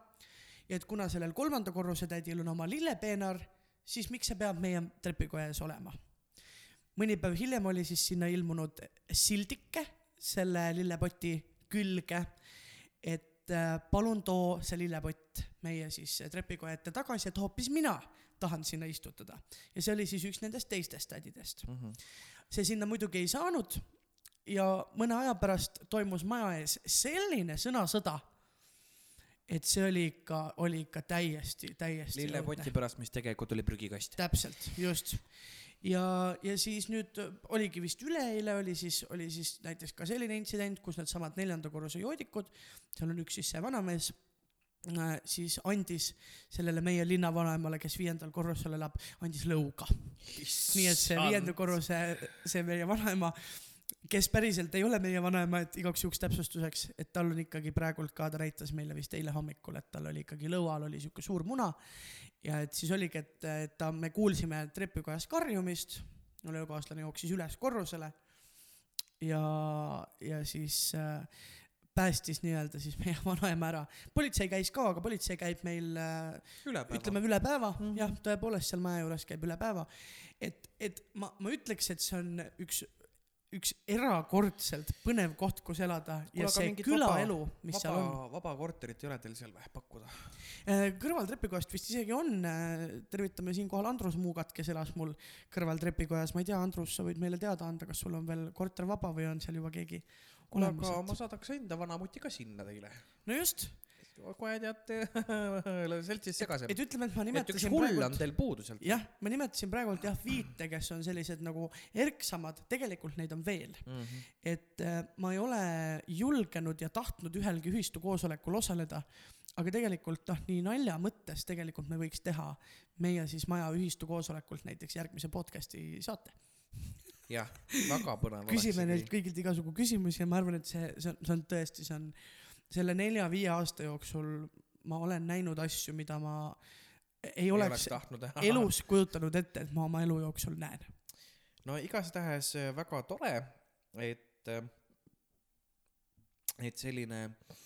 Speaker 2: Ja et kuna sellel kolmanda korruse tädil on oma lillepeenar, siis miks see peab meie trepikoja ees olema. mõni päev hiljem oli siis sinna ilmunud sildike selle lillepoti külge, et äh, palun too see lillepott meie siis trepikoja ette tagasi, et hoopis mina tahan sinna istutada. ja see oli siis üks nendest teistest tädidest mm. -hmm. see sinna muidugi ei saanud ja mõne aja pärast toimus maja ees selline sõnasõda, et see oli ikka, oli ikka täiesti, täiesti.
Speaker 1: lillepoti pärast, mis tegelikult oli prügikast.
Speaker 2: täpselt, just ja, ja siis nüüd oligi vist üleeile oli siis, oli siis näiteks ka selline intsident, kus needsamad neljanda korruse joodikud, seal on üks siis see vanamees Äh, siis andis sellele meie linnavanaemale, kes viiendal korrusel elab, andis lõuga. nii et see viienda korruse, see meie vanaema, kes päriselt ei ole meie vanaema, et igaks juhuks täpsustuseks, et tal on ikkagi praegult ka, ta näitas meile vist eile hommikul, et tal oli ikkagi lõual oli sihuke suur muna. ja et siis oligi, et, et ta, me kuulsime trepikojas karjumist, mul elukaaslane jooksis üles korrusele ja, ja siis äh, päästis nii-öelda siis meie vanaema ära. politsei käis ka, aga politsei käib meil äh, üle ütleme üle päeva mm, -hmm. jah, tõepoolest seal maja juures käib üle päeva. et, et ma, ma ütleks, et see on üks, üks erakordselt põnev koht, kus elada Kula, ja see külaelu, mis
Speaker 1: vaba,
Speaker 2: seal on.
Speaker 1: vaba korterit ei ole teil seal või pakkuda?
Speaker 2: Äh, kõrval trepikojast vist isegi on, äh, tervitame siinkohal Andrus Muugat, kes elas mul kõrval trepikojas, ma ei tea, Andrus, sa võid meile teada anda, kas sul on veel korter vaba või on seal juba keegi
Speaker 1: kuule, aga ma saadaks enda vanamuti ka sinna teile.
Speaker 2: no just.
Speaker 1: Kohe teate seltsis segasem.
Speaker 2: et ütleme, et ma nimetasin.
Speaker 1: üks hull on teil puudu sealt.
Speaker 2: jah, ma nimetasin praegult jah viite, kes on sellised nagu erksamad, tegelikult neid on veel mm. -hmm. et äh, ma ei ole julgenud ja tahtnud ühelgi ühistu koosolekul osaleda aga tegelikult noh, nii nalja mõttes tegelikult me võiks teha meie siis maja ühistu koosolekult näiteks järgmise podcast'i saate
Speaker 1: jah, väga põnev
Speaker 2: küsime neilt kõigilt igasugu küsimusi ja ma arvan, et see, see on, see on tõesti, see on selle nelja-viie aasta jooksul ma olen näinud asju, mida ma ei, ei oleks, oleks elus kujutanud ette, et ma oma elu jooksul näen.
Speaker 1: no igastahes väga tore, et, et selline äh,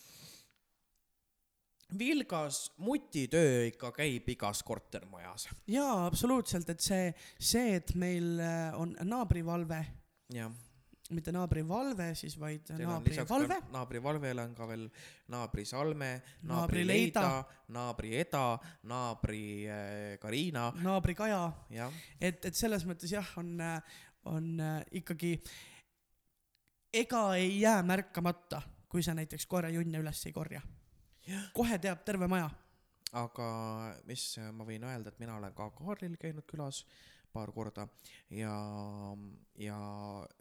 Speaker 1: vilgas mutitöö ikka käib igas kortermajas.
Speaker 2: jaa, absoluutselt, et see, see, et meil äh, on naabrivalve. Mitte naabrivalve siis, vaid naabrivalve.
Speaker 1: naabrivalvele on ka veel naabrisalme, naabrileida, naabrieda, naabri äh, Karina.
Speaker 2: naabri Kaja. et, et selles mõttes jah, on, on äh, ikkagi, ega ei jää märkamata, kui sa näiteks koerajunne üles ei korja kohe teab terve maja.
Speaker 1: aga mis ma võin öelda, et mina olen ka Kaarlil käinud külas paar korda. Ja, ja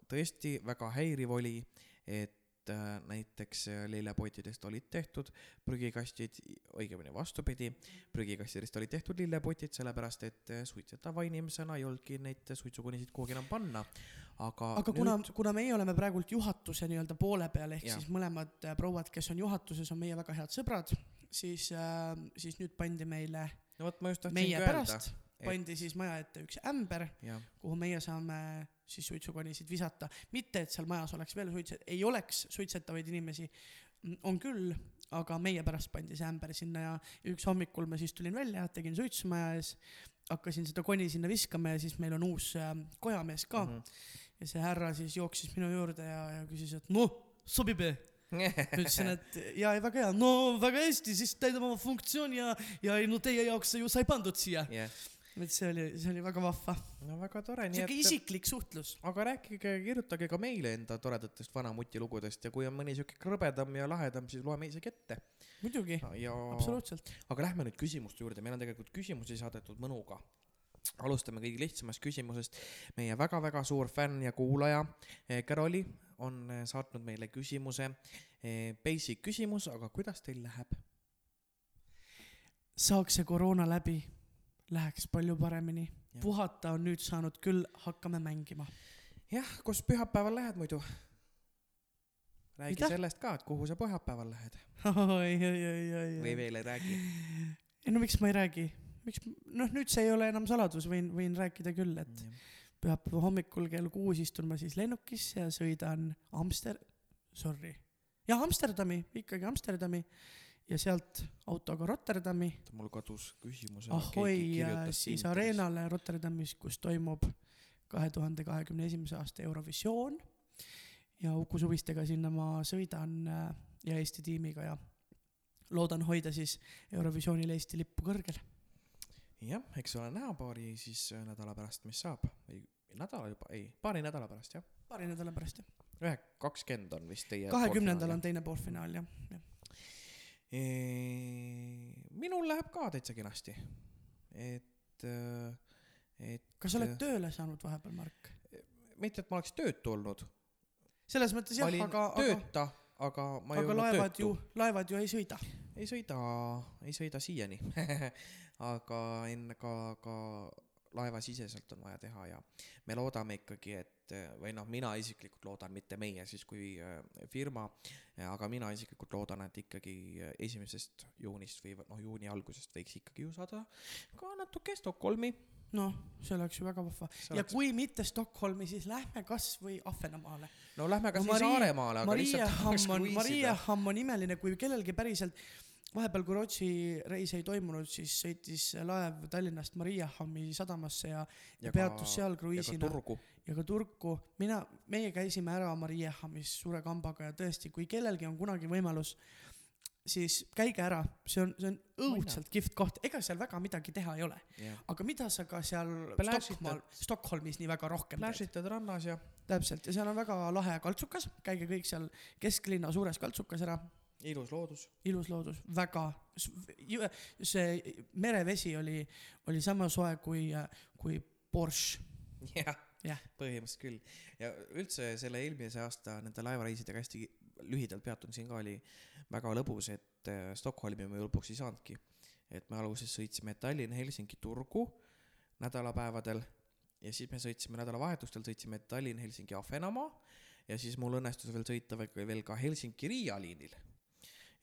Speaker 1: tõesti väga häiriv oli, et äh, näiteks lillepottidest olid tehtud prügikastid, õigemini vastupidi, prügikastidest olid tehtud lillepotid, sellepärast et suitsetava inimesena ei olnudki neid suitsukunisid kuhugi enam panna. Aga
Speaker 2: aga nüüd... kuna, kuna meie oleme praegult juhatuse nii-öelda poole peal, ehk ja. siis mõlemad äh, prouad, kes on juhatuses, on meie väga head sõbrad, siis äh,, siis nüüd pandi meile
Speaker 1: no vot, ma just
Speaker 2: tahtsingi öelda et... pandi siis maja ette üks ämber, kuhu meie saame siis suitsukonisid visata. mitte, et seal majas oleks veel suitset-, ei oleks suitsetavaid inimesi, on küll, aga meie pärast pandi see ämber sinna ja üks hommikul ma siis tulin välja, tegin suitsu maja ees, hakkasin seda koni sinna viskama ja siis meil on uus äh, kojamees ka mm. -hmm ja see härra siis jooksis minu juurde ja, ja küsis, et noh, sobib ütlesin, et ja väga hea, no väga hästi, siis täidab oma funktsiooni ja, ja no teie jaoks ju sai pandud siia yeah. Et see oli, see oli väga vahva.
Speaker 1: no väga tore.
Speaker 2: sihuke isiklik suhtlus.
Speaker 1: aga rääkige, kirjutage ka meile enda toredatest vanamuti lugudest ja kui on mõni sihuke krõbedam ja lahedam, siis loeme isegi ette.
Speaker 2: muidugi ja..., absoluutselt.
Speaker 1: aga lähme nüüd küsimuste juurde, meil on tegelikult küsimusi saadetud mõnuga alustame kõige lihtsamast küsimusest. meie väga-väga suur fänn ja kuulaja Caroli eh, on eh, saatnud meile küsimuse. Eh, basic küsimus, aga kuidas teil läheb?
Speaker 2: saaks see koroona läbi, läheks palju paremini. puhata on nüüd saanud küll, hakkame mängima.
Speaker 1: jah, kus pühapäeval lähed muidu? räägi Mida? sellest ka, et kuhu sa pühapäeval lähed. või veel ei räägi?
Speaker 2: ei no miks ma ei räägi miks, noh, nüüd see ei ole enam saladus, võin, võin rääkida küll, et mm. pühapäeva hommikul kell kuus istun ma siis lennukisse ja sõidan Amster-, sorry, jah, Amsterdami, ikkagi Amsterdami ja sealt autoga Rotterdami.
Speaker 1: mul kadus küsimus.
Speaker 2: ahoi, siis areenale Rotterdamis, kus toimub kahe tuhande kahekümne esimese aasta Eurovisioon ja Uku Suvistega sinna ma sõidan äh, ja Eesti tiimiga ja loodan hoida siis Eurovisioonil Eesti lippu kõrgel.
Speaker 1: jah, eks ole näha paari siis äh, nädala pärast, mis saab. ei, nädala juba, ei, paari nädala pärast jah.
Speaker 2: paari nädala pärast jah.
Speaker 1: ühe, kakskümmend on vist teie.
Speaker 2: kahekümnendal on teine poolfinaal jah, jah.
Speaker 1: Minul läheb ka täitsa kenasti. et, et
Speaker 2: kas sa oled tööle saanud vahepeal, Mark?
Speaker 1: mitte, et ma oleks töötu olnud,
Speaker 2: selles mõttes jah, aga,
Speaker 1: tööta, aga ma ei
Speaker 2: aga
Speaker 1: olnud
Speaker 2: laevad
Speaker 1: töötu
Speaker 2: ju, laevad ju ei sõida.
Speaker 1: ei sõida, ei sõida siiani. aga enne ka, ka laevasiseselt on vaja teha ja me loodame ikkagi, et või noh, mina isiklikult loodan, mitte meie siis kui äh, firma, aga mina isiklikult loodan, et ikkagi äh, esimesest juunist või noh, juuni algusest võiks ikkagi ju saada ka natuke Stockholmi.
Speaker 2: noh, see oleks ju väga vahva. Ja
Speaker 1: oleks-
Speaker 2: kui mitte Stockholmi, siis lähme kasvõi Ahvenamaale.
Speaker 1: no lähme kas
Speaker 2: No
Speaker 1: Saaremaale, aga
Speaker 2: Maria
Speaker 1: lihtsalt tahaks
Speaker 2: on, Maria
Speaker 1: kruiisida.
Speaker 2: Hamm on imeline, kui kellelgi päriselt vahepeal, kui Rootsi reis ei toimunud, siis sõitis laev Tallinnast Maria Hammi sadamasse ja, ja peatus seal
Speaker 1: ja
Speaker 2: kruiisina. Ja ka Turku. mina, meie käisime ära Maria Hammis suure kambaga ja tõesti, kui kellelgi on kunagi võimalus, siis käige ära, see on, see on õudselt kihvt koht, ega seal väga midagi teha ei ole,
Speaker 1: jah,
Speaker 2: aga mida sa ka seal. Stockmaal, Stockholmis nii väga rohkem teed.
Speaker 1: pläšitad rannas ja
Speaker 2: täpselt. Ja seal on väga lahe kaltsukas, käige kõik seal kesklinna suures kaltsukas ära,
Speaker 1: ilus loodus.
Speaker 2: ilus loodus, väga, see merevesi oli, oli sama soe kui, kui Porsche,
Speaker 1: jah
Speaker 2: Jah.,
Speaker 1: põhimõtteliselt küll. ja üldse selle eelmise aasta nende laevareisidega hästi lühidalt peatun siin ka, oli väga lõbus, et äh, Stockholmi me lõpuks ei saanudki. et me alguses sõitsime Tallinn, Helsingi, Turgu nädalapäevadel ja siis me sõitsime nädalavahetustel, sõitsime Tallinn, Helsingi, Ahvenamaa ja siis mul õnnestus veel sõita veel- veel ka Helsingi-Riia liinil.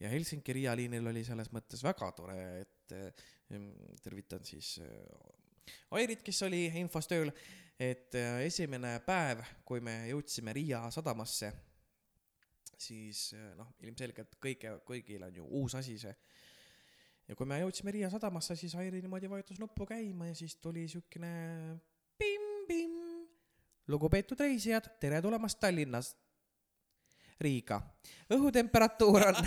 Speaker 1: ja Helsingi-Riia liinil oli selles mõttes väga tore, et äh, tervitan siis äh, Airit, kes oli infos tööl, et äh, esimene päev, kui me jõudsime Riia sadamasse, siis äh, noh, ilmselgelt kõige, kõigil on ju uus asi see. ja kui me jõudsime Riia sadamasse, siis Airi niimoodi vajutas nuppu käima ja siis tuli siukene pimm-pimm. lugupeetud reisijad, tere tulemast Tallinnas, Riiga. õhutemperatuur on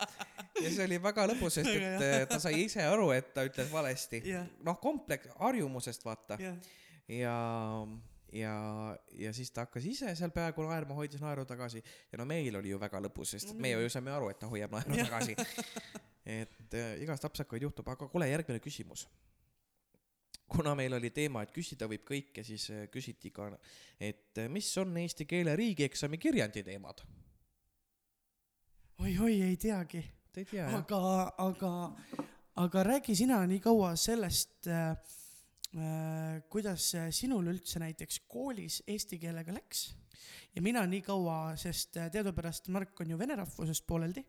Speaker 1: ja see oli väga lõbus, sest et ta sai ise aru, et ta ütles valesti. noh, komplekt, harjumusest vaata
Speaker 2: jah,
Speaker 1: ja, ja, ja siis ta hakkas ise seal peaaegu naerma, hoidis naeru tagasi ja no meil oli ju väga lõbus, sest et me ju saime aru, et ta hoiab naeru tagasi. et äh, igast apsakaid juhtub, aga kuule, järgmine küsimus. kuna meil oli teema, et küsida võib kõike, siis äh, küsiti ka, et äh, mis on eesti keele riigieksami kirjandi teemad?
Speaker 2: oi-oi, ei teagi,
Speaker 1: Te ei tea jah?
Speaker 2: aga, aga, aga räägi sina nii kaua sellest äh, kuidas sinul üldse näiteks koolis eesti keelega läks ja mina nii kaua, sest äh, teadupärast Mark on ju vene rahvusest pooleldi,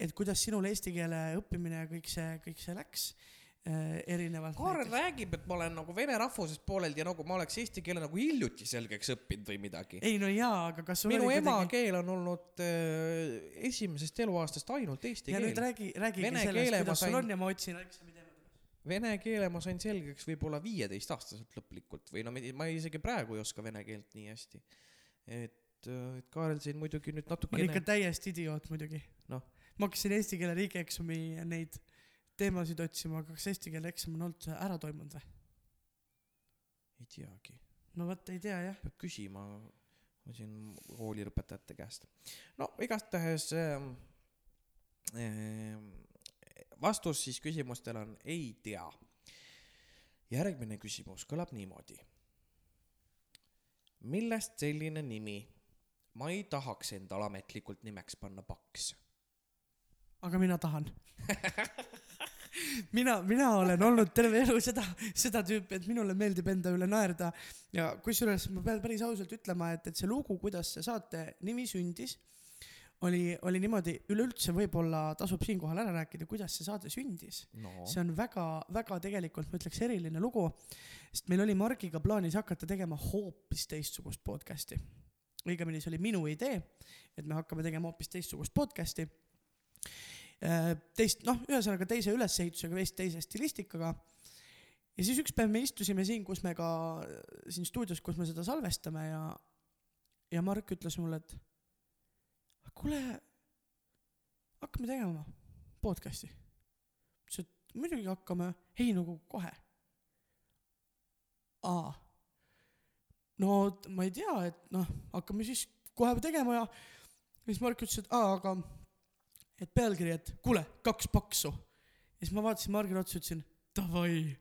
Speaker 2: et kuidas sinul eesti keele õppimine ja kõik see, kõik see läks äh, erinevalt
Speaker 1: Kaarel räägib, et ma olen nagu vene rahvusest pooleldi ja nagu ma oleks eesti keele nagu hiljuti selgeks õppinud või midagi.
Speaker 2: ei no jaa, aga kas
Speaker 1: minu emakeel on olnud äh, esimesest eluaastast ainult eesti
Speaker 2: ja nüüd
Speaker 1: keel.
Speaker 2: räägi, räägigi
Speaker 1: Vene
Speaker 2: sellest,
Speaker 1: keele ma sain-
Speaker 2: ja ma otsin eksami teemad üles.
Speaker 1: Vene keele ma sain selgeks võib-olla viieteistaastaselt lõplikult või no ma isegi praegu ei oska vene keelt nii hästi. et, et Kaarel siin muidugi nüüd
Speaker 2: ma olen
Speaker 1: natukene
Speaker 2: ikka täiesti idioot muidugi
Speaker 1: Noh..
Speaker 2: ma hakkasin eesti keele riigieksami neid teemasid otsima, aga kas eesti keele eksam on olnud ära toimunud või?
Speaker 1: ei teagi,
Speaker 2: no vot ei tea jah.
Speaker 1: peab küsima siin koolilõpetajate käest. no igastahes ähm, ähm, vastus siis küsimustele on ei tea. järgmine küsimus kõlab niimoodi. millest selline nimi? ma ei tahaks endale ametlikult nimeks panna paks.
Speaker 2: aga mina tahan mina, mina olen olnud terve elu seda, seda tüüpi, et minule meeldib enda üle naerda ja kusjuures ma pean päris ausalt ütlema, et, et see lugu, kuidas see saate nimi sündis, oli, oli niimoodi, üleüldse võib-olla tasub siinkohal ära rääkida, kuidas see saade sündis.
Speaker 1: no
Speaker 2: see on väga-väga tegelikult ma ütleks eriline lugu, sest meil oli Margiga plaanis hakata tegema hoopis teistsugust podcast'i. õigemini see oli minu idee, et me hakkame tegema hoopis teistsugust podcast'i. teist, noh, ühesõnaga teise ülesehitusega, teise stilistikaga. ja siis üks päev me istusime siin, kus me ka siin stuudios, kus me seda salvestame ja, ja Mark ütles mulle, et kuule, hakkame tegema podcast'i? ütles, et muidugi hakkame, ei nagu kohe. aa. no ma ei tea, et noh, hakkame siis kohe tegema ja siis Mark ütles, et aa, aga et pealkiri, et kuule, kaks paksu. ja siis ma vaatasin Margile otsa, ütlesin davai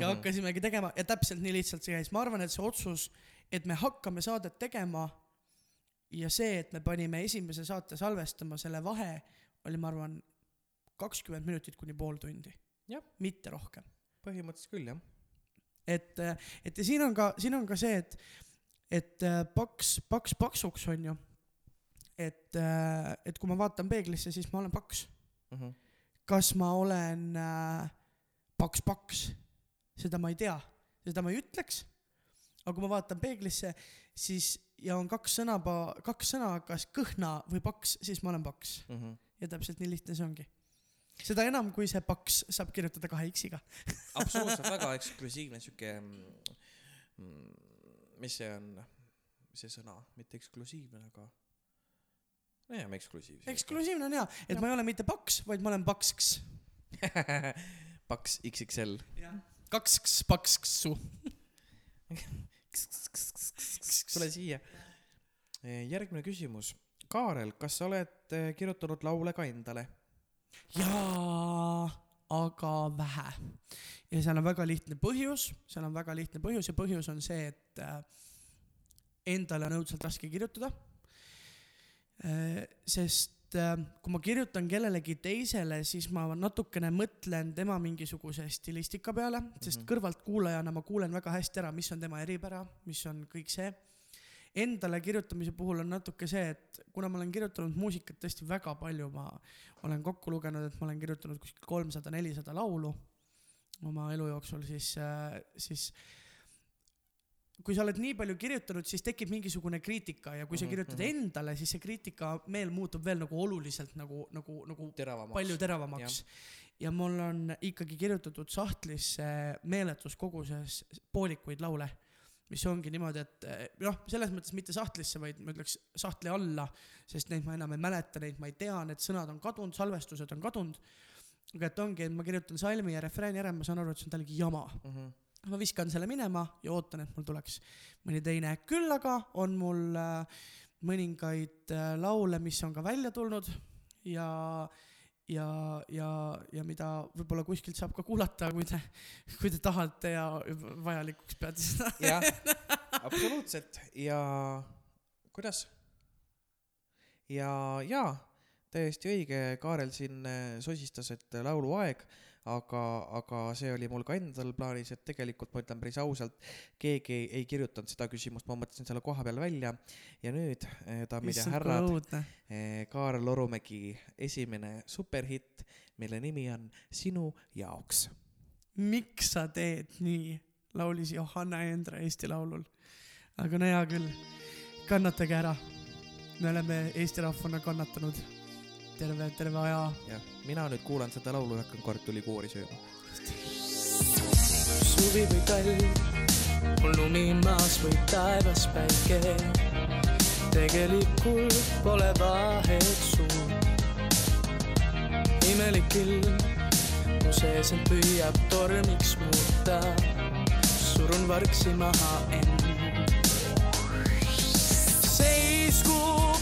Speaker 2: ja hakkasimegi tegema ja täpselt nii lihtsalt see käis, ma arvan, et see otsus, et me hakkame saadet tegema ja see, et me panime esimese saate salvestama, selle vahe oli, ma arvan, kakskümmend minutit kuni pool tundi mitte rohkem.
Speaker 1: põhimõtteliselt küll jah.
Speaker 2: et, et ja siin on ka, siin on ka see, et, et äh, paks, paks paksuks on ju. et, et kui ma vaatan peeglisse, siis ma olen paks.
Speaker 1: Mhm.
Speaker 2: kas ma olen äh, paks-paks, seda ma ei tea, seda ma ei ütleks. Aga kui ma vaatan peeglisse, siis ja on kaks sõna, kaks sõna, kas kõhna või paks, siis ma olen paks
Speaker 1: Mhm.
Speaker 2: ja täpselt nii lihtne see ongi. seda enam, kui see paks saab kirjutada kahe X-iga.
Speaker 1: absoluutselt väga eksklusiivne sihuke, mis see on, see sõna, mitte eksklusiivne, aga nojah, eksklusiivne.
Speaker 2: eksklusiivne on hea, et ma ei ole mitte paks, vaid ma olen paksk.
Speaker 1: paks XXL.
Speaker 2: kaks paksksu.
Speaker 1: tule siia. järgmine küsimus. Kaarel, kas sa oled eh, kirjutanud laule ka endale?
Speaker 2: jaa, aga vähe. ja seal on väga lihtne põhjus, seal on väga lihtne põhjus ja põhjus on see, et äh, endale on õudselt raske kirjutada. sest äh, kui ma kirjutan kellelegi teisele, siis ma natukene mõtlen tema mingisuguse stilistika peale, sest
Speaker 1: Mhm.
Speaker 2: kõrvaltkuulajana ma kuulen väga hästi ära, mis on tema eripära, mis on kõik see endale kirjutamise puhul on natuke see, et kuna ma olen kirjutanud muusikat tõesti väga palju, ma olen kokku lugenud, et ma olen kirjutanud kuskil kolmsada, nelisada laulu oma elu jooksul, siis, siis kui sa oled nii palju kirjutanud, siis tekib mingisugune kriitika ja kui sa
Speaker 1: Mhm,
Speaker 2: kirjutad
Speaker 1: mhm.
Speaker 2: endale, siis see kriitika meel muutub veel nagu oluliselt nagu, nagu, nagu
Speaker 1: teravamaks.
Speaker 2: palju teravamaks. ja mul on ikkagi kirjutatud sahtlisse meeletus koguses poolikuid laule, mis ongi niimoodi, et eh, noh, selles mõttes mitte sahtlisse, vaid ma ütleks sahtli alla, sest neid ma enam ei mäleta, neid ma ei tea, need sõnad on kadunud, salvestused on kadunud. aga et ongi, et ma kirjutan salmi ja refrääni ära, ma saan aru, et see on täielegi jama.
Speaker 1: Mhm.
Speaker 2: Ma viskan selle minema ja ootan, et mul tuleks mõni teine, küll aga on mul äh, mõningaid äh, laule, mis on ka välja tulnud ja ja, ja, ja mida võib-olla kuskilt saab ka kuulata, kui te, kui te tahate ja vajalikuks peate seda.
Speaker 1: jah, absoluutselt ja kuidas? ja, ja täiesti õige, Kaarel siin äh, sosistas, et lauluaeg, aga, aga see oli mul ka endal plaanis, et tegelikult ma ütlen päris ausalt, keegi ei, ei kirjutanud seda küsimust, ma mõtlesin selle koha peal välja ja nüüd, daamid ja härrad,
Speaker 2: õudne.
Speaker 1: Kaarel Orumägi esimene superhitt, mille nimi on Sinu jaoks.
Speaker 2: miks sa teed nii, laulis Johanna Endre Eesti Laulul. aga no hea küll, kannatage ära. me oleme Eesti rahvana kannatanud terve, terve aja
Speaker 1: jah, mina nüüd kuulan seda laulu ja hakkan kartulikoori sööma.
Speaker 2: suvi või talv, on lumi maas või taevas päike. tegelikult pole vahet suur. imelik ilm, mu sees end püüab tormiks muuta. surun vargsi maha end. seisku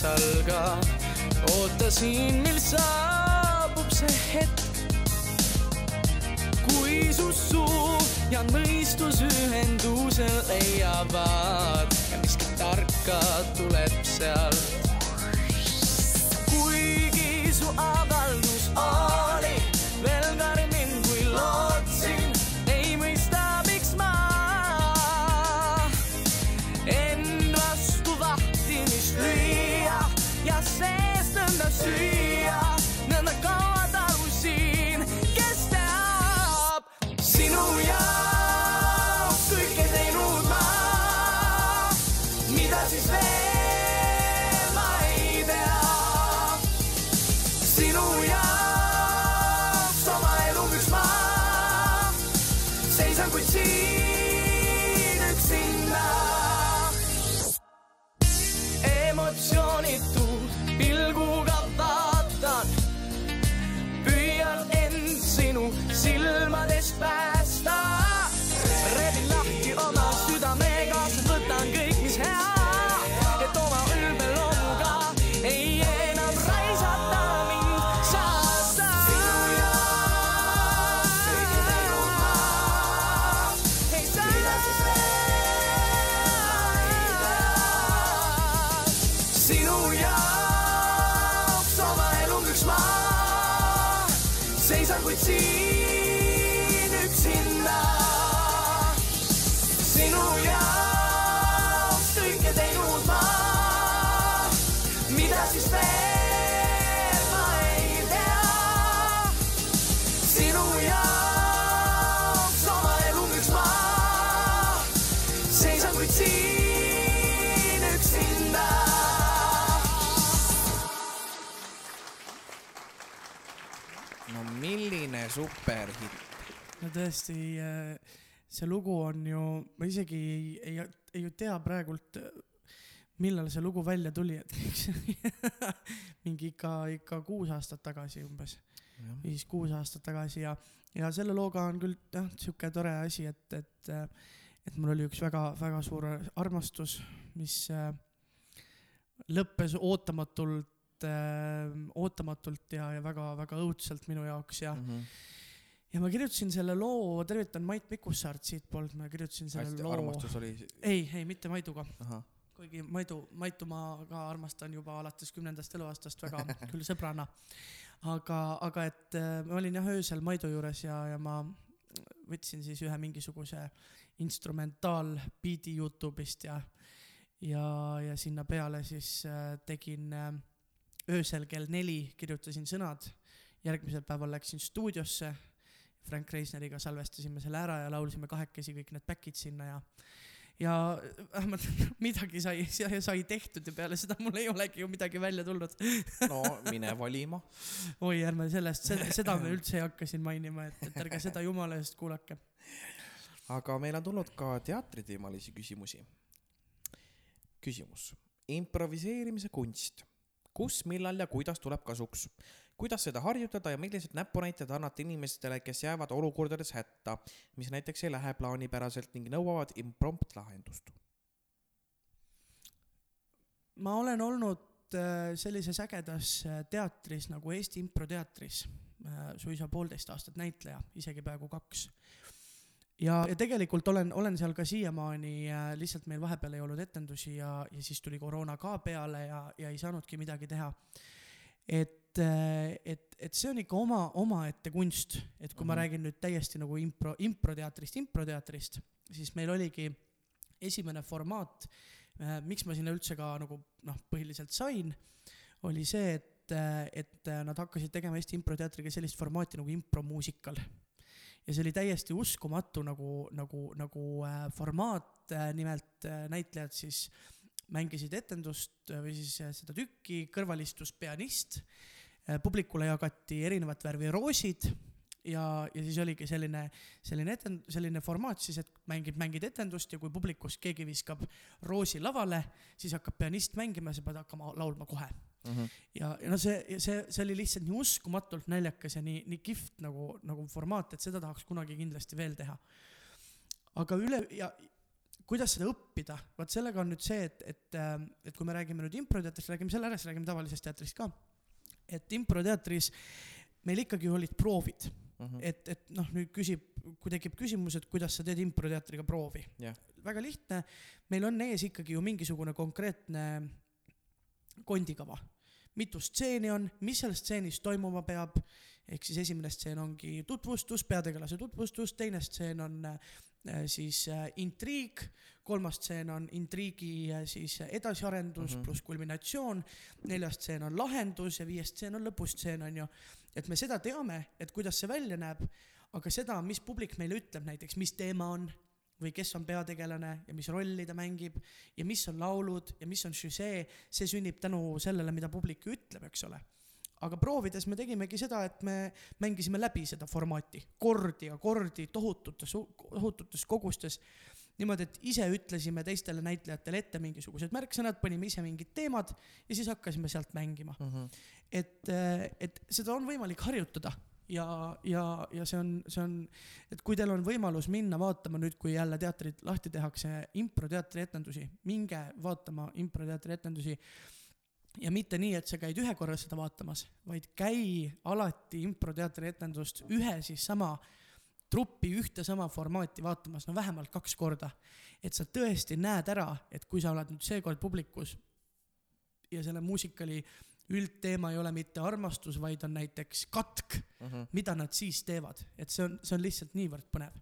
Speaker 2: salga. ootasin, mil saabub see hetk, kui su suu ja mõistus ühenduse leiavad ja miski tarka tuleb sealt.
Speaker 1: superhitt.
Speaker 2: no tõesti, see lugu on ju, ma isegi ei, ei, ei ju tea praegult, millal see lugu välja tuli, et mingi ikka, ikka kuus aastat tagasi umbes, viis-kuus aastat tagasi ja, ja selle looga on küll jah, sihuke tore asi, et, et, et mul oli üks väga-väga suur armastus, mis äh, lõppes ootamatult, ootamatult ja, ja väga-väga õudselt minu jaoks ja
Speaker 1: Mhm.
Speaker 2: ja ma kirjutasin selle loo, tervitan Mait Mikussaart siitpoolt, ma kirjutasin selle
Speaker 1: hästi,
Speaker 2: loo.
Speaker 1: armastus oli,
Speaker 2: ei, ei mitte Maiduga, kuigi Maidu, Maitu ma ka armastan juba alates kümnendast eluaastast väga, küll sõbrana. aga, aga et äh, ma olin jah öösel Maidu juures ja, ja ma võtsin siis ühe mingisuguse instrumentaalbiidi Youtube'ist ja, ja, ja sinna peale siis äh, tegin äh, öösel kell neli kirjutasin sõnad, järgmisel päeval läksin stuudiosse, Frank Reisneriga salvestasime selle ära ja laulsime kahekesi kõik need back'id sinna ja ja vähemalt midagi sai, sai tehtud ja peale seda mul ei olegi ju midagi välja tulnud.
Speaker 1: no mine valima.
Speaker 2: oi, ärme sellest, seda me üldse ei hakka siin mainima, et, et ärge seda jumala eest kuulake.
Speaker 1: aga meil on tulnud ka teatriteemalisi küsimusi. küsimus, improviseerimise kunst, kus, millal ja kuidas tuleb kasuks? kuidas seda harjutada ja millised näpunäited annate inimestele, kes jäävad olukordades hätta, mis näiteks ei lähe plaanipäraselt ning nõuavad impromptlahendust?
Speaker 2: ma olen olnud äh, sellises ägedas äh, teatris nagu Eesti Improteatris äh, suisa poolteist aastat näitleja, isegi peaaegu kaks. ja, ja tegelikult olen, olen seal ka siiamaani, lihtsalt meil vahepeal ei olnud etendusi ja, ja siis tuli koroona ka peale ja, ja ei saanudki midagi teha. et, et, et see on ikka oma, omaette kunst, et kui mm -hmm. ma
Speaker 1: Mhm.
Speaker 2: räägin nüüd täiesti nagu impro, improteatrist, improteatrist, siis meil oligi esimene formaat, miks ma sinna üldse ka nagu noh, põhiliselt sain, oli see, et, et nad hakkasid tegema Eesti Improteatriga sellist formaati nagu impromuusikal. Ja see oli täiesti uskumatu nagu, nagu, nagu äh, formaat, nimelt äh, näitlejad siis mängisid etendust äh, või siis äh, seda tükki, kõrval istus pianist, publikule jagati erinevat värvi roosid ja, ja siis oligi selline, selline etend-, selline formaat siis, et mängid, mängid etendust ja kui publikust keegi viskab roosi lavale, siis hakkab pianist mängima ja sa pead hakkama laulma kohe. ja, ja no see, see, see oli lihtsalt nii uskumatult naljakas ja nii, nii kihvt nagu, nagu formaat, et seda tahaks kunagi kindlasti veel teha. aga üle ja kuidas seda õppida, vot sellega on nüüd see, et, et, et kui me räägime nüüd improteatrist, räägime selle ära, siis räägime tavalisest teatrist ka. et improteatris meil ikkagi olid proovid,
Speaker 1: Mhm.
Speaker 2: et, et noh, nüüd küsib, kui tekib küsimus, et kuidas sa teed improteatriga proovi
Speaker 1: Jah..
Speaker 2: väga lihtne, meil on ees ikkagi ju mingisugune konkreetne kondikava, mitu stseeni on, mis seal stseenis toimuma peab, ehk siis esimene stseen ongi tutvustus, peategelase tutvustus, teine stseen on äh, siis äh, intriig, kolmas stseen on intriigi äh, siis edasiarendus mm. -hmm. pluss kulminatsioon, neljas stseen on lahendus ja viies stseen on lõpustseen, on ju. et me seda teame, et kuidas see välja näeb, aga seda, mis publik meile ütleb näiteks, mis teema on või kes on peategelane ja mis rolli ta mängib ja mis on laulud ja mis on žüsee, see sünnib tänu sellele, mida publik ütleb, eks ole. aga proovides me tegimegi seda, et me mängisime läbi seda formaati kordi ja kordi tohututes, tohututes kogustes. niimoodi, et ise ütlesime teistele näitlejatele ette mingisugused märksõnad, panime ise mingid teemad ja siis hakkasime sealt mängima. et, et seda on võimalik harjutada ja, ja, ja see on, see on, et kui teil on võimalus minna vaatama nüüd, kui jälle teatrid lahti tehakse, improteatri etendusi, minge vaatama improteatri etendusi. ja mitte nii, et sa käid ühe korra seda vaatamas, vaid käi alati improteatri etendust ühe siis sama truppi ühte sama formaati vaatamas, no vähemalt kaks korda. et sa tõesti näed ära, et kui sa oled nüüd seekord publikus ja selle muusikali üldteema ei ole mitte armastus, vaid on näiteks katk, mida nad siis teevad, et see on, see on lihtsalt niivõrd põnev.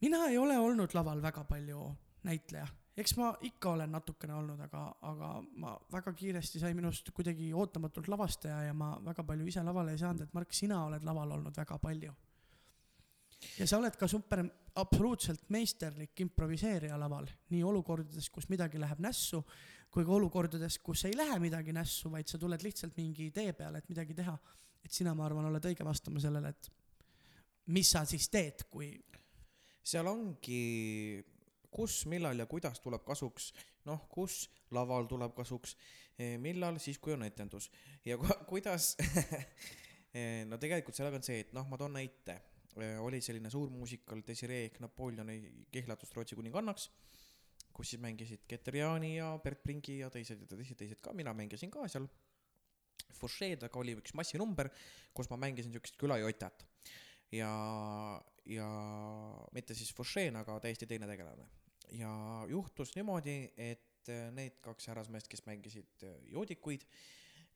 Speaker 2: Mina ei ole olnud laval väga palju näitleja, eks ma ikka olen natukene olnud, aga, aga ma väga kiiresti sai minust kuidagi ootamatult lavastaja ja ma väga palju ise lavale ei saanud, et Mark, sina oled laval olnud väga palju. ja sa oled ka super, absoluutselt meisterlik improviseerija laval, nii olukordades, kus midagi läheb nässu, kui ka olukordades, kus ei lähe midagi nässu, vaid sa tuled lihtsalt mingi idee peale, et midagi teha. et sina, ma arvan, oled õige vastama sellele, et mis sa siis teed, kui
Speaker 1: seal ongi, kus, millal ja kuidas tuleb kasuks, noh, kus laval tuleb kasuks, millal? Siis, kui on etendus. Ja ku, kuidas? No tegelikult sellega on see, et noh, ma toon näite, oli selline suur muusikal Desiree ehk Napoleoni kihlatust Rootsi kuningannaks, kus siis mängisid Keter Jaani ja Bert Pringi ja teised ja teised, teised ka, mina mängisin ka seal. Foucheed, aga oli üks massinumber, kus ma mängisin siukest külajotat ja, ja mitte siis Foucheen, aga täiesti teine tegelane. ja juhtus niimoodi, et äh, need kaks härrasmeest, kes mängisid äh, joodikuid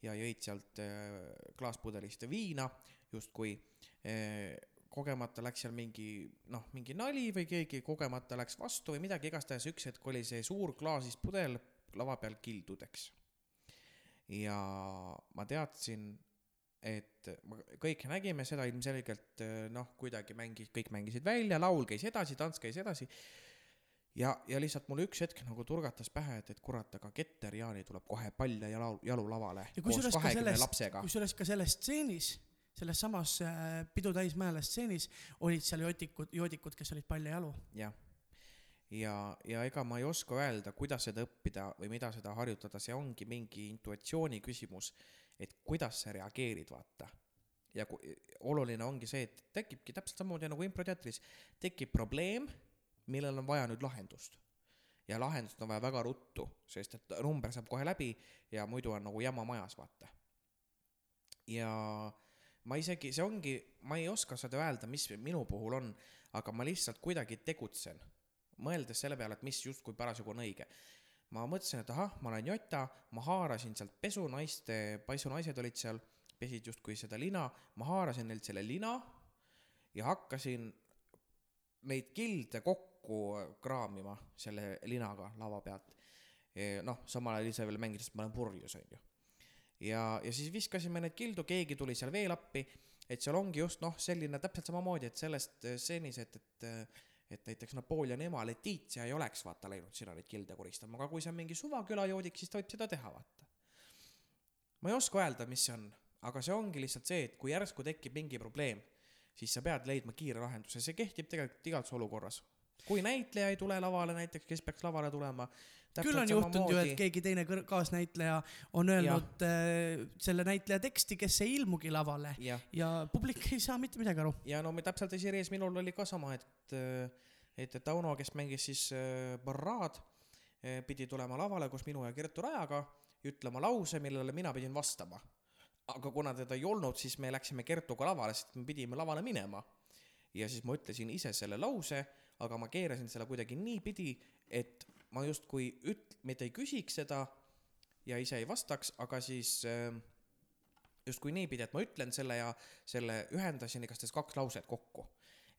Speaker 1: ja jõid sealt äh, klaaspudelist viina justkui eh, kogemata läks seal mingi noh, mingi nali või keegi kogemata läks vastu või midagi, igastahes üks hetk oli see suur klaasist pudel lava peal kildudeks. ja ma teadsin, et ma, kõik nägime seda ilmselgelt noh, kuidagi mängis, kõik mängisid välja, laul käis edasi, tants käis edasi. ja, ja lihtsalt mul üks hetk nagu turgatas pähe, et, et kurat, aga Keter Jaani tuleb kohe palja ja laul, jalu lavale
Speaker 2: Ja kusjuures ka sellest-
Speaker 1: lapsega.
Speaker 2: kusjuures ka selles stseenis, selles samas äh, Pidu täismäele stseenis olid seal joodikud, joodikud, kes olid palja jalu.
Speaker 1: jah, ja, ja ega ma ei oska öelda, kuidas seda õppida või mida seda harjutada, see ongi mingi intuitsiooni küsimus, et kuidas sa reageerid, vaata. ja kui, oluline ongi see, et tekibki täpselt samamoodi nagu improteatris, tekib probleem, millel on vaja nüüd lahendust. ja lahendust on vaja väga ruttu, sest et number saab kohe läbi ja muidu on nagu jama majas, vaata. ja ma isegi, see ongi, ma ei oska seda öelda, mis minu puhul on, aga ma lihtsalt kuidagi tegutsen, mõeldes selle peale, et mis justkui parasjagu on õige. ma mõtlesin, et ahah, ma olen Jota, ma haarasin sealt pesunaiste, pesunaised olid seal, pesid justkui seda lina, ma haarasin neilt selle lina ja hakkasin neid kilde kokku kraamima selle linaga lava pealt. noh, samal ajal ise veel mängides, ma olen purjus, onju. ja, ja siis viskasime neid kildu, keegi tuli seal veel appi, et seal ongi just noh, selline täpselt samamoodi, et sellest äh, stseenis, et, et et näiteks Napoleoni ema Letizia ei oleks vaata läinud sinna neid kilde koristama, aga kui see on mingi suvaküla joodik, siis ta võib seda teha, vaata. ma ei oska öelda, mis see on, aga see ongi lihtsalt see, et kui järsku tekib mingi probleem, siis sa pead leidma kiire lahenduse, see kehtib tegelikult igas olukorras. kui näitleja ei tule lavale näiteks, kes peaks lavale tulema.
Speaker 2: Küll on juhtunud ju, et keegi teine kaasnäitleja on öelnud äh, selle näitleja teksti, kes ei ilmugi lavale
Speaker 1: jah,
Speaker 2: ja publik ei saa mitte midagi aru.
Speaker 1: ja no me täpselt esirees minul oli ka sama, et, et, et Tauno, kes mängis siis äh, Barrad, pidi tulema lavale koos minu ja Kertu Rajaga ja ütlema lause, millele mina pidin vastama. aga kuna teda ei olnud, siis me läksime Kertuga lavale, sest me pidime lavale minema. ja siis ma ütlesin ise selle lause, aga ma keerasin selle kuidagi niipidi, et ma justkui üt-, mitte ei küsiks seda, ja ise ei vastaks, aga siis äh, justkui niipidi, et ma ütlen selle ja selle ühendasin igastahes kaks lauset kokku.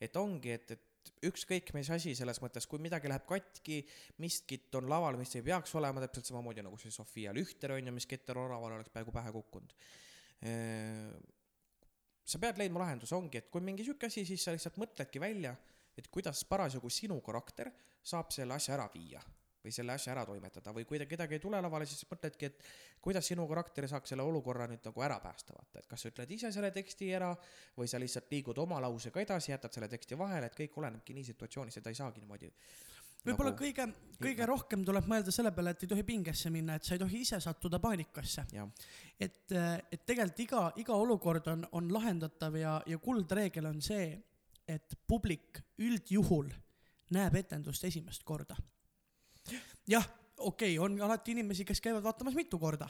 Speaker 1: et ongi, et, et ükskõik mis asi selles mõttes, kui midagi läheb katki, miskit on laval, mis ei peaks olema, täpselt samamoodi nagu see Sofia Lühter on ju, mis Keter Oravale oleks peaaegu pähe kukkunud. sa pead leidma lahenduse, ongi, et kui mingi sihuke asi, siis sa lihtsalt mõtledki välja, et kuidas parasjagu sinu karakter saab selle asja ära viia või selle asja ära toimetada või kui kedagi ei tule lavale, siis mõtledki, et kuidas sinu karakter saaks selle olukorra nüüd nagu ära päästa, vaata, et kas sa ütled ise selle teksti ära või sa lihtsalt liigud oma lausega edasi, jätad selle teksti vahele, et kõik olenebki nii situatsioonist, et ta ei saagi niimoodi
Speaker 2: võib-olla
Speaker 1: nagu-
Speaker 2: kõige, kõige rohkem tuleb mõelda selle peale, et ei tohi pingesse minna, et sa ei tohi ise sattuda paanikasse. et, et tegelikult iga, iga olukord on, on lahendatav ja, ja kuldreegel on see, et publik üldjuhul näeb etendust esimest korda. jah, okei okay,, on alati inimesi, kes käivad vaatamas mitu korda,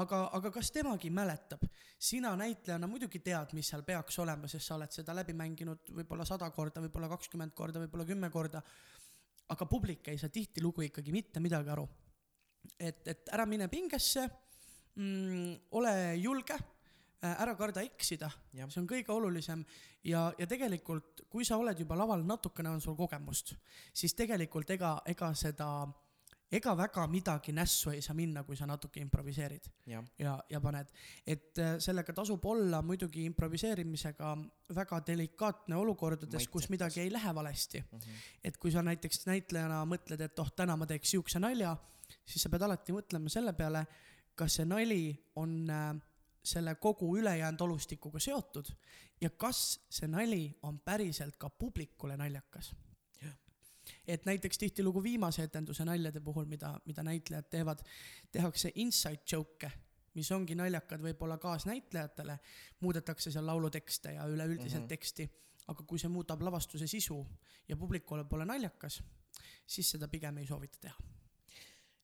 Speaker 2: aga, aga kas temagi mäletab? sina näitlejana muidugi tead, mis seal peaks olema, sest sa oled seda läbi mänginud võib-olla sada korda, võib-olla kakskümmend korda, võib-olla kümme korda. aga publik ei saa tihtilugu ikkagi mitte midagi aru. et, et ära mine pingesse mm,, ole julge, ära karda eksida, see on kõige olulisem ja, ja tegelikult, kui sa oled juba laval, natukene on sul kogemust, siis tegelikult ega, ega seda, ega väga midagi nässu ei saa minna, kui sa natuke improviseerid
Speaker 1: jah,
Speaker 2: ja, ja paned. et äh, sellega tasub olla muidugi improviseerimisega väga delikaatne olukordades, kus midagi ei lähe valesti.
Speaker 1: Mhm.
Speaker 2: et kui sa näiteks näitlejana mõtled, et oh, täna ma teeks siukse nalja, siis sa pead alati mõtlema selle peale, kas see nali on äh, selle kogu ülejäänud olustikuga seotud ja kas see nali on päriselt ka publikule naljakas. Et näiteks tihtilugu viimase etenduse naljade puhul, mida, mida näitlejad teevad, tehakse inside joke'e, mis ongi naljakad võib-olla kaasnäitlejatele, muudetakse seal laulutekste ja üleüldiselt
Speaker 1: Mhm.
Speaker 2: teksti, aga kui see muudab lavastuse sisu ja publikule pole naljakas, siis seda pigem ei soovita teha.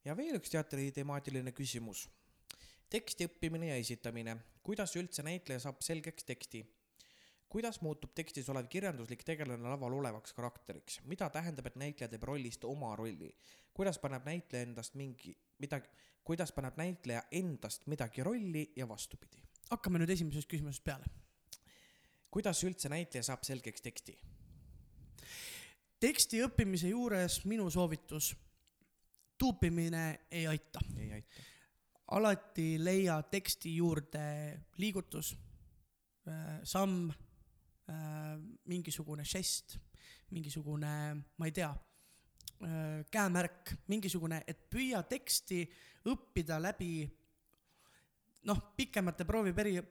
Speaker 1: ja veel üks teatri temaatiline küsimus. teksti õppimine ja esitamine, kuidas üldse näitleja saab selgeks teksti? Kuidas muutub tekstis olev kirjanduslik tegelane laval olevaks karakteriks, mida tähendab, et näitleja teeb rollist oma rolli? kuidas paneb näitleja endast mingi midagi, kuidas paneb näitleja endast midagi rolli ja vastupidi?
Speaker 2: hakkame nüüd esimesest küsimusest peale.
Speaker 1: kuidas üldse näitleja saab selgeks teksti?
Speaker 2: teksti õppimise juures minu soovitus, tuupimine ei aita.
Speaker 1: ei aita.
Speaker 2: alati leia teksti juurde liigutus, samm, mingisugune žest, mingisugune, ma ei tea, käemärk, mingisugune, et püüa teksti õppida läbi noh, pikemate prooviperi-,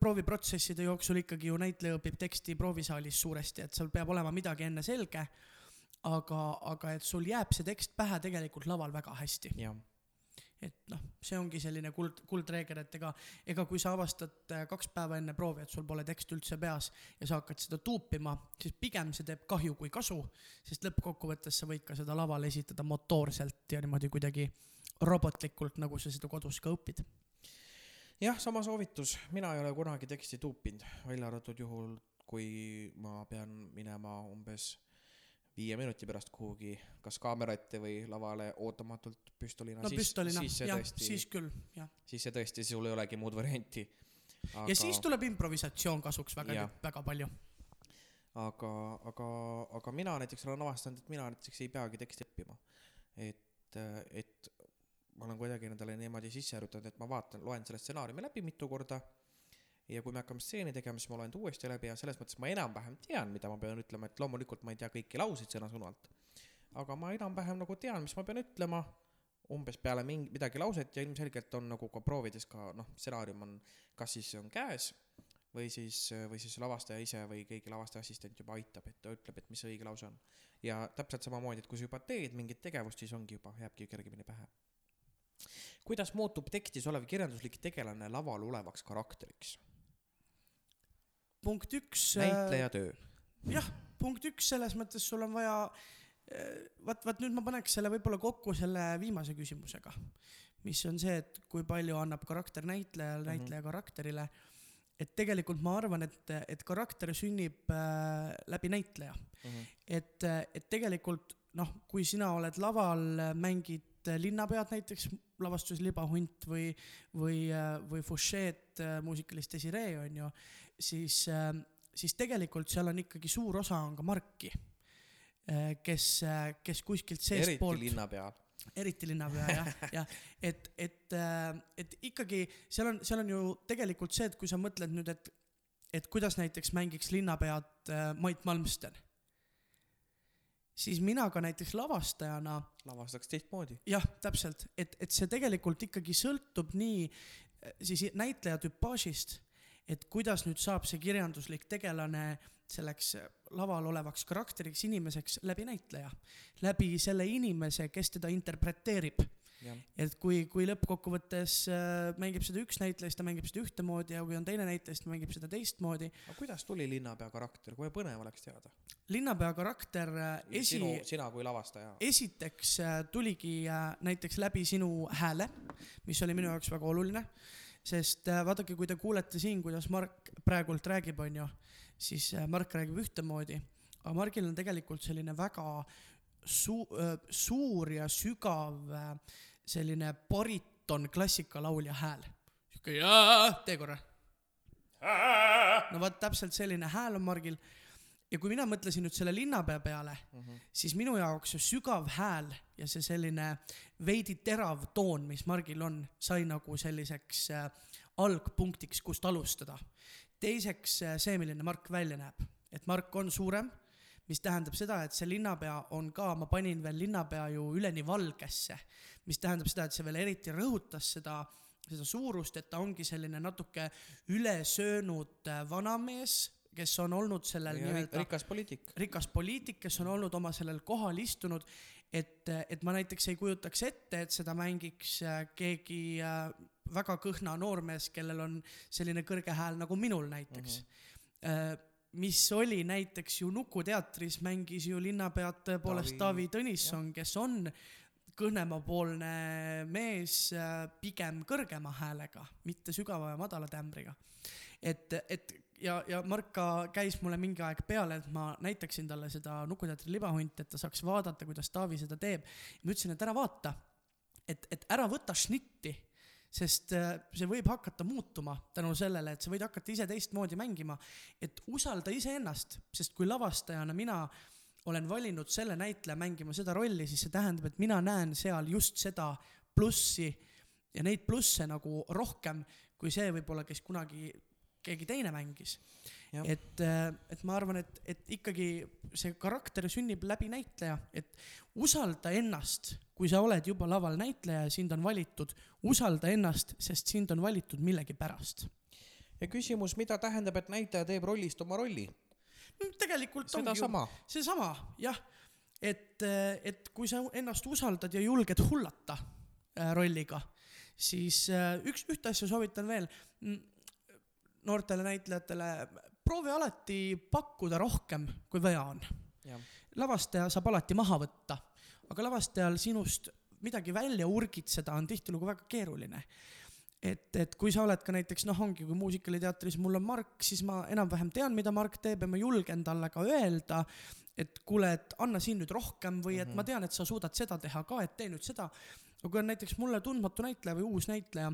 Speaker 2: prooviprotsesside jooksul ikkagi ju näitleja õpib teksti proovisaalis suuresti, et sul peab olema midagi enne selge, aga, aga et sul jääb see tekst pähe tegelikult laval väga hästi.
Speaker 1: Jah,
Speaker 2: et noh, see ongi selline kuld, kuldreegel, et ega, ega kui sa avastad äh, kaks päeva enne proovi, et sul pole tekst üldse peas ja sa hakkad seda tuupima, siis pigem see teeb kahju kui kasu, sest lõppkokkuvõttes sa võid ka seda laval esitada motoorselt ja niimoodi kuidagi robotlikult, nagu sa seda kodus ka õpid.
Speaker 1: jah, sama soovitus, mina ei ole kunagi teksti tuupinud, välja arvatud juhul, kui ma pean minema umbes viie minuti pärast kuhugi kas kaamera ette või lavale ootamatult püstolina.
Speaker 2: no püstolina,
Speaker 1: siis see
Speaker 2: jah,
Speaker 1: tõesti,
Speaker 2: siis küll, jah.
Speaker 1: siis see tõesti, sul ei olegi muud varianti. aga
Speaker 2: ja siis tuleb improvisatsioon kasuks väga väga palju.
Speaker 1: aga, aga, aga mina näiteks olen avastanud, et mina näiteks ei peagi teksti õppima. et, et ma olen kuidagi endale niimoodi sisse harjutanud, et ma vaatan, loen selle stsenaariumi läbi mitu korda ja kui me hakkame stseeni tegema, siis ma loen ta uuesti läbi ja selles mõttes ma enam-vähem tean, mida ma pean ütlema, et loomulikult ma ei tea kõiki lauseid sõna-sõnalt. aga ma enam-vähem nagu tean, mis ma pean ütlema umbes peale mingi midagi lauset ja ilmselgelt on nagu ka proovides ka noh, stsenaarium on, kas siis on käes või siis, või siis lavastaja ise või keegi lavastaja assistent juba aitab, et ta ütleb, et mis see õige lause on. ja täpselt samamoodi, et kui sa juba teed mingit tegevust, siis ongi juba, jääbki kergemini pähe. kuidas muutub tekstis olev kirjanduslik tegelane laval olevaks karakteriks?
Speaker 2: Punkt üks.
Speaker 1: näitleja töö.
Speaker 2: jah, punkt üks selles mõttes sul on vaja, vaat, vaat nüüd ma paneks selle võib-olla kokku selle viimase küsimusega, mis on see, et kui palju annab karakter näitlejale,
Speaker 1: Mhm.
Speaker 2: näitleja karakterile. et tegelikult ma arvan, et, et karakter sünnib äh, läbi näitleja, et, et tegelikult noh, kui sina oled laval, mängid äh, linnapead näiteks lavastuses Libahunt või, või, või Fouchet äh, muusikalist Desiree on ju, siis, siis tegelikult seal on ikkagi suur osa on ka Marki, kes, kes kuskilt
Speaker 1: eriti
Speaker 2: seestpoolt
Speaker 1: linnapeal.
Speaker 2: eriti linnapea jah, jah, et, et, et ikkagi seal on, seal on ju tegelikult see, et kui sa mõtled nüüd, et, et kuidas näiteks mängiks linnapead äh, Mait Malmsten, siis mina ka näiteks lavastajana
Speaker 1: lavastaks teistmoodi.
Speaker 2: jah, täpselt, et, et see tegelikult ikkagi sõltub nii äh, siis näitleja tüpaažist, et kuidas nüüd saab see kirjanduslik tegelane selleks laval olevaks karakteriks, inimeseks läbi näitleja, läbi selle inimese, kes teda interpreteerib et kui, kui lõppkokkuvõttes äh, mängib seda üks näitleja, siis ta mängib seda ühtemoodi ja kui on teine näitleja, siis ta mängib seda teistmoodi.
Speaker 1: aga kuidas tuli linnapea karakter, kui põnev oleks teada?
Speaker 2: linnapea karakter äh, esi
Speaker 1: sinu, sina kui lavastaja.
Speaker 2: esiteks äh, tuligi näiteks läbi sinu hääle, mis oli minu jaoks väga oluline, sest äh, vaadake, kui te kuulete siin, kuidas Mark praegult räägib, onju, siis äh, Mark räägib ühtemoodi, aga Margil on tegelikult selline väga su-, suur ja sügav äh, selline bariton klassikalaulja hääl. sihuke jaa, tee korra. no vot, täpselt selline hääl on Margil. Ja kui mina mõtlesin nüüd selle linnapea peale, siis minu jaoks see sügav hääl ja see selline veidi terav toon, mis Margil on, sai nagu selliseks äh, algpunktiks, kust alustada. teiseks äh, see, milline Mark välja näeb, et Mark on suurem, mis tähendab seda, et see linnapea on ka, ma panin veel linnapea ju üleni valgesse, mis tähendab seda, et see veel eriti rõhutas seda seda suurust, et ta ongi selline natuke ülesöönud äh, vanamees, kes on olnud sellel nii-öelda
Speaker 1: rikas poliitik.
Speaker 2: rikas poliitik, kes on olnud oma sellel kohal istunud, et, et ma näiteks ei kujutaks ette, et seda mängiks äh, keegi äh, väga kõhna noormees, kellel on selline kõrge hääl nagu minul näiteks mm. -hmm. mis oli näiteks ju Nuku teatris, mängis ju linnapead tõepoolest
Speaker 1: Taavi-
Speaker 2: Tõnisson, kes on kõhnemapoolne mees pigem kõrgema häälega, mitte sügava ja madala tämbriga. et, et ja, ja Mark ka käis mulle mingi aeg peale, et ma näitaksin talle seda Nuku teatri libahunti, et ta saaks vaadata, kuidas Taavi seda teeb. ma ütlesin, et ära vaata, et, et ära võta šnitti, sest äh, see võib hakata muutuma tänu sellele, et sa võid hakata ise teistmoodi mängima, et usalda iseennast, sest kui lavastajana mina olen valinud selle näitleja mängima seda rolli, siis see tähendab, et mina näen seal just seda plussi ja neid plusse nagu rohkem kui see võib-olla, kes kunagi keegi teine mängis. Et, et ma arvan, et, et ikkagi see karakter sünnib läbi näitleja, et usalda ennast, kui sa oled juba laval näitleja ja sind on valitud, usalda ennast, sest sind on valitud millegipärast.
Speaker 1: ja küsimus, mida tähendab, et näitleja teeb rollist oma rolli?
Speaker 2: tegelikult ongi ju
Speaker 1: sedasama.
Speaker 2: seesama, jah, et, et kui sa ennast usaldad ja julged hullata äh, rolliga, siis äh, üks, ühte asja soovitan veel noortele näitlejatele, proovi alati pakkuda rohkem, kui vaja on. lavastaja saab alati maha võtta, aga lavastajal sinust midagi välja urgitseda on tihtilugu väga keeruline. et, et kui sa oled ka näiteks noh, ongi kui muusikaliteatris mul on Mark, siis ma enam-vähem tean, mida Mark teeb ja ma julgen talle ka öelda, et kuule, et anna siin nüüd rohkem või et ma tean, et sa suudad seda teha ka, et tee nüüd seda. aga kui on näiteks mulle tundmatu näitleja või uus näitleja,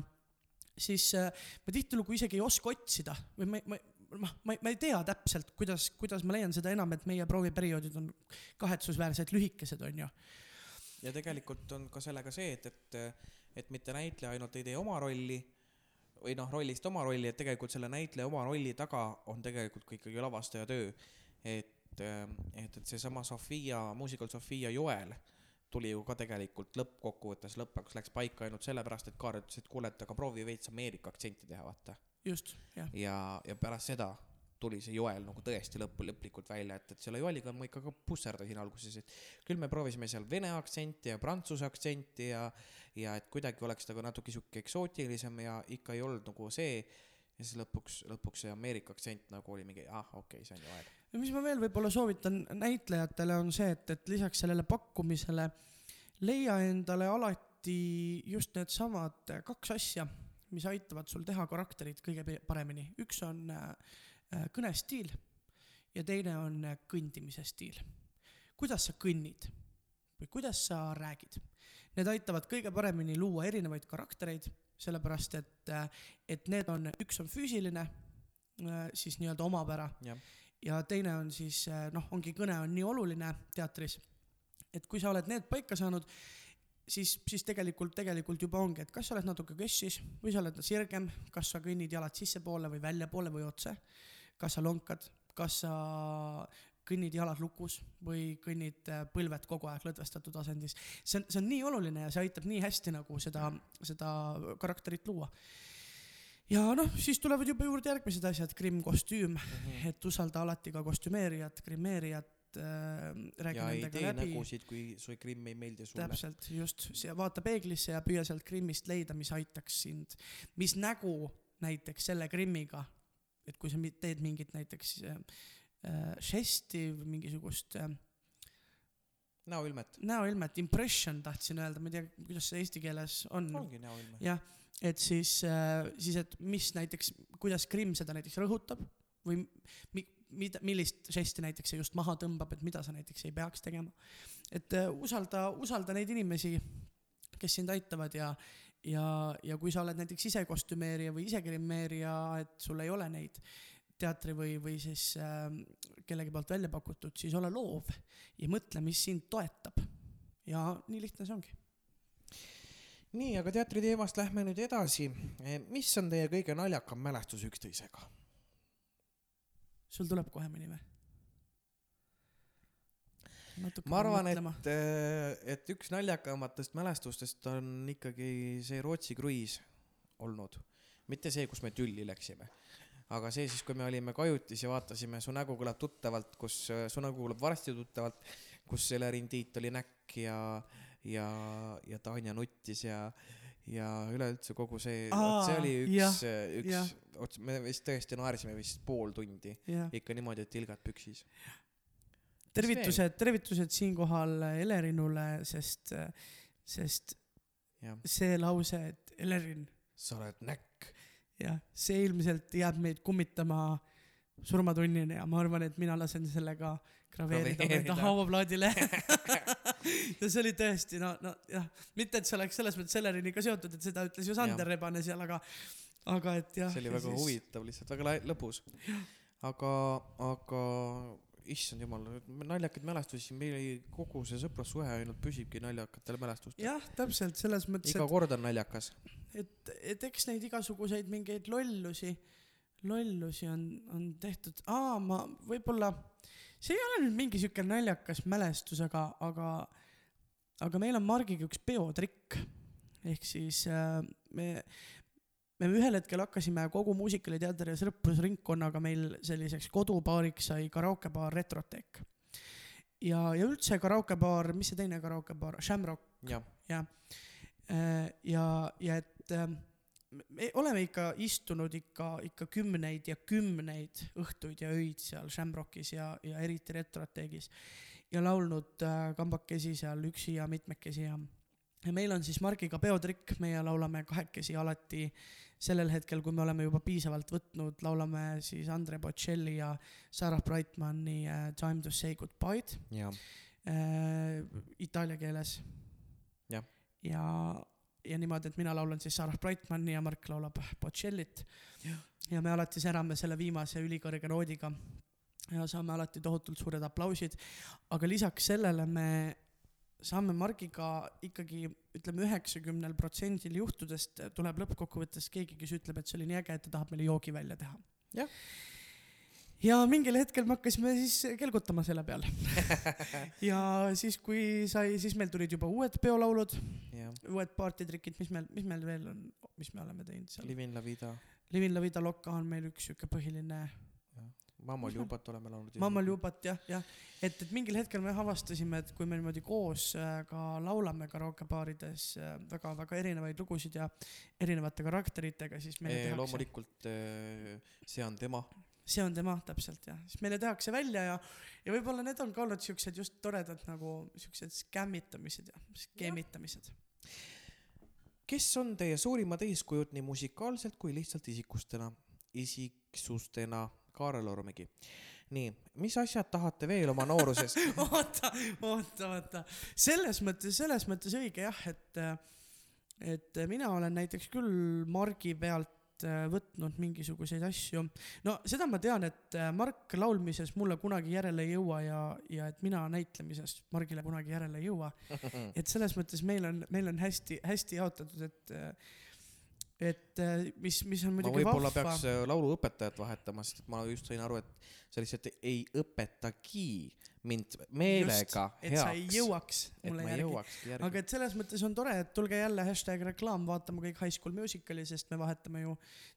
Speaker 2: siis äh, ma tihtilugu isegi ei oska otsida või ma, ma noh, ma, ma ei tea täpselt, kuidas, kuidas ma leian seda enam, et meie prooviperioodid on kahetsusväärselt lühikesed, onju.
Speaker 1: ja tegelikult on ka sellega see, et, et, et mitte näitleja ainult ei tee oma rolli või noh, rollist oma rolli, et tegelikult selle näitleja oma rolli taga on tegelikult ka ikkagi lavastaja töö. et, et, et seesama Sofia, muusikal Sofia Joel tuli ju ka tegelikult lõppkokkuvõttes lõppaks läks paika ainult sellepärast, et Kaar ütles, et kuule, et aga proovi veits Ameerika aktsenti teha, vaata.
Speaker 2: just, jah.
Speaker 1: ja, ja pärast seda tuli see Joel nagu tõesti lõppu, lõplikult välja, et, et selle Joeliga ma ikka ka pusserdasin alguses, et küll me proovisime seal vene aktsenti ja prantsuse aktsenti ja, ja et kuidagi oleks ta ka natuke sihuke eksootilisem ja ikka ei olnud nagu see. Ja siis lõpuks, lõpuks see Ameerika aktsent nagu oli mingi, ah okei okay,, see on Joel.
Speaker 2: ja mis ma veel võib-olla soovitan näitlejatele on see, et, et lisaks sellele pakkumisele leia endale alati just needsamad kaks asja, mis aitavad sul teha karakterit kõige paremini. üks on äh, äh, kõnestiil ja teine on äh, kõndimise stiil. kuidas sa kõnnid või kuidas sa räägid. Need aitavad kõige paremini luua erinevaid karaktereid, sellepärast et, et need on, üks on füüsiline, äh, siis nii-öelda omapära.
Speaker 1: Jah,
Speaker 2: ja teine on siis äh, noh, ongi kõne on nii oluline teatris, et kui sa oled need paika saanud, siis, siis tegelikult, tegelikult juba ongi, et kas sa oled natuke kössis või sa oled sirgem, kas sa kõnnid jalad sissepoole või väljapoole või otse, kas sa lonkad, kas sa kõnnid jalad lukus või kõnnid äh, põlved kogu aeg lõdvestatud asendis. see on, see on nii oluline ja see aitab nii hästi nagu seda, seda karakterit luua. ja noh, siis tulevad juba juurde järgmised asjad, krimm-kostüüm,
Speaker 1: Mhm.
Speaker 2: et usalda alati ka kostümeerijat, grimeerijat äh,,
Speaker 1: ja ei tee
Speaker 2: läbi.
Speaker 1: nägusid, kui su krimm ei meeldi sulle.
Speaker 2: täpselt, just, vaata peeglisse ja püüa sealt grimmist leida, mis aitaks sind, mis nägu näiteks selle grimmiga, et kui sa teed mingit näiteks äh, žesti või mingisugust äh,
Speaker 1: näoilmet.
Speaker 2: näoilmet, impression tahtsin öelda, ma ei tea, kuidas see eesti keeles on.
Speaker 1: ongi näoilme.
Speaker 2: jah, et siis, siis, et mis näiteks, kuidas Krimm seda näiteks rõhutab või mi, mida, millist žesti näiteks see just maha tõmbab, et mida sa näiteks ei peaks tegema. et äh, usalda, usalda neid inimesi, kes sind aitavad ja, ja, ja kui sa oled näiteks ise kostümeerija või ise grimeerija, et sul ei ole neid teatri või, või siis äh, kellegi poolt välja pakutud, siis ole loov ja mõtle, mis sind toetab. ja nii lihtne see ongi.
Speaker 1: nii, aga teatri teemast lähme nüüd edasi. mis on teie kõige naljakam mälestus üksteisega?
Speaker 2: sul tuleb kohe mõni või?
Speaker 1: ma arvan, et, et üks naljakamatest mälestustest on ikkagi see Rootsi kruiis olnud. mitte see, kus me tülli läksime, aga see siis, kui me olime kajutis ja vaatasime Su nägu kõlab tuttavalt, kus äh, Su nägu kõlab varsti tuttavalt, kus Elerin Tiit oli näkk ja, ja, ja Tanja nuttis ja, ja üleüldse kogu see, see oli üks,
Speaker 2: jah.
Speaker 1: üks, me vist tõesti naersime vist pool tundi
Speaker 2: jah,
Speaker 1: ikka niimoodi, et tilgad püksis.
Speaker 2: tervitused, tervitused siinkohal Elerinule, sest, sest
Speaker 1: jah,
Speaker 2: see lause, et Elerin,
Speaker 1: sa oled näkk.
Speaker 2: jah, see ilmselt jääb meid kummitama surmatunnini ja ma arvan, et mina lasen selle ka graveerida enda hauaplaadile ja see oli tõesti no, no jah, mitte et see oleks selles mõttes Eleriniga seotud, et seda ütles ju Sander
Speaker 1: Jah.
Speaker 2: Rebane seal, aga, aga et jah.
Speaker 1: see oli väga siis... huvitav lihtsalt, väga lõbus. aga, aga issand jumal, naljakaid mälestusi, meil ei- kogu see sõprussuhe ainult püsibki naljakatel mälestustel.
Speaker 2: jah, täpselt selles mõttes,
Speaker 1: iga kord on naljakas.
Speaker 2: et, et eks neid igasuguseid mingeid lollusi, lollusi on, on tehtud, aa, ma võib-olla, see ei ole nüüd mingi sihuke naljakas mälestus, aga, aga, aga meil on Margiga üks peotrikk. ehk siis äh, me, me ühel hetkel hakkasime kogu Muusikaaliteatri ja sõprusringkonnaga meil selliseks kodubaariks sai karaokebaar Retroteek. ja, ja üldse karaokebaar, mis see teine karaokebaar, Shamrock.
Speaker 1: Jah,
Speaker 2: Äh, ja, ja et äh, me oleme ikka istunud ikka, ikka kümneid ja kümneid õhtuid ja öid seal Shamrockis ja, ja eriti Retroteegis ja laulnud äh, kambakesi seal üksi ja mitmekesi ja ja meil on siis Margiga peotrikk, meie laulame kahekesi alati sellel hetkel, kui me oleme juba piisavalt võtnud, laulame siis Andre Bocelli ja Sarah Brightmani äh, Time to say goodbye'd
Speaker 1: jah,
Speaker 2: äh, itaalia keeles.
Speaker 1: Jah.
Speaker 2: ja, ja niimoodi, et mina laulan siis Sarah Brightmani ja Mark laulab Bocellit. ja me alati särame selle viimase ülikõrge noodiga ja saame alati tohutult suured aplausid. aga lisaks sellele me saame Margiga ikkagi ütleme üheksakümnel protsendil juhtudest tuleb lõppkokkuvõttes keegi, kes ütleb, et see oli nii äge, et ta tahab meile joogi välja teha.
Speaker 1: Jah.
Speaker 2: ja mingil hetkel me hakkasime siis kelgutama selle peale ja siis, kui sai, siis meil tulid juba uued peolaulud,
Speaker 1: jah.
Speaker 2: uued partytrikid, mis meil, mis meil veel on, mis me oleme teinud seal.
Speaker 1: Livin la vida,
Speaker 2: Livin la vida loca on meil üks sihuke põhiline,
Speaker 1: Mammal jubat oleme laulnud.
Speaker 2: Mammal jubat jah, jah, et, et mingil hetkel me avastasime, et kui me niimoodi koos äh, ka laulame karaokebaarides äh, väga-väga erinevaid lugusid ja erinevate karakteritega, siis meile tehakse,
Speaker 1: loomulikult eh, see on tema.
Speaker 2: see on tema täpselt jah, siis meile tehakse välja ja, ja võib-olla need on ka olnud siuksed just toredad nagu siuksed skämmitamised ja skeemitamised.
Speaker 1: kes on teie suurimad eeskujud nii musikaalselt kui lihtsalt isikustena, isiksustena? Kaarel Ormägi. nii, mis asjad tahate veel oma nooruses?
Speaker 2: oota, oota, oota, selles mõttes, selles mõttes õige jah, et, et mina olen näiteks küll Margi pealt äh, võtnud mingisuguseid asju. no seda ma tean, et äh, Mark laulmises mulle kunagi järele ei jõua ja, ja et mina näitlemises Margile kunagi järele ei jõua. et selles mõttes meil on, meil on hästi-hästi jaotatud, et, et äh, mis, mis on muidugi
Speaker 1: võib-olla
Speaker 2: vahva
Speaker 1: peaks. äh, lauluõpetajat vahetama, sest et ma just sain aru, et sa lihtsalt ei õpetagi mind meelega
Speaker 2: et sa ei
Speaker 1: heaks.
Speaker 2: jõuaks
Speaker 1: et
Speaker 2: mulle järgi.
Speaker 1: järgi.
Speaker 2: aga et selles mõttes on tore, et tulge jälle hashtag reklaam vaatama kõik High School Musicali, sest me vahetame ju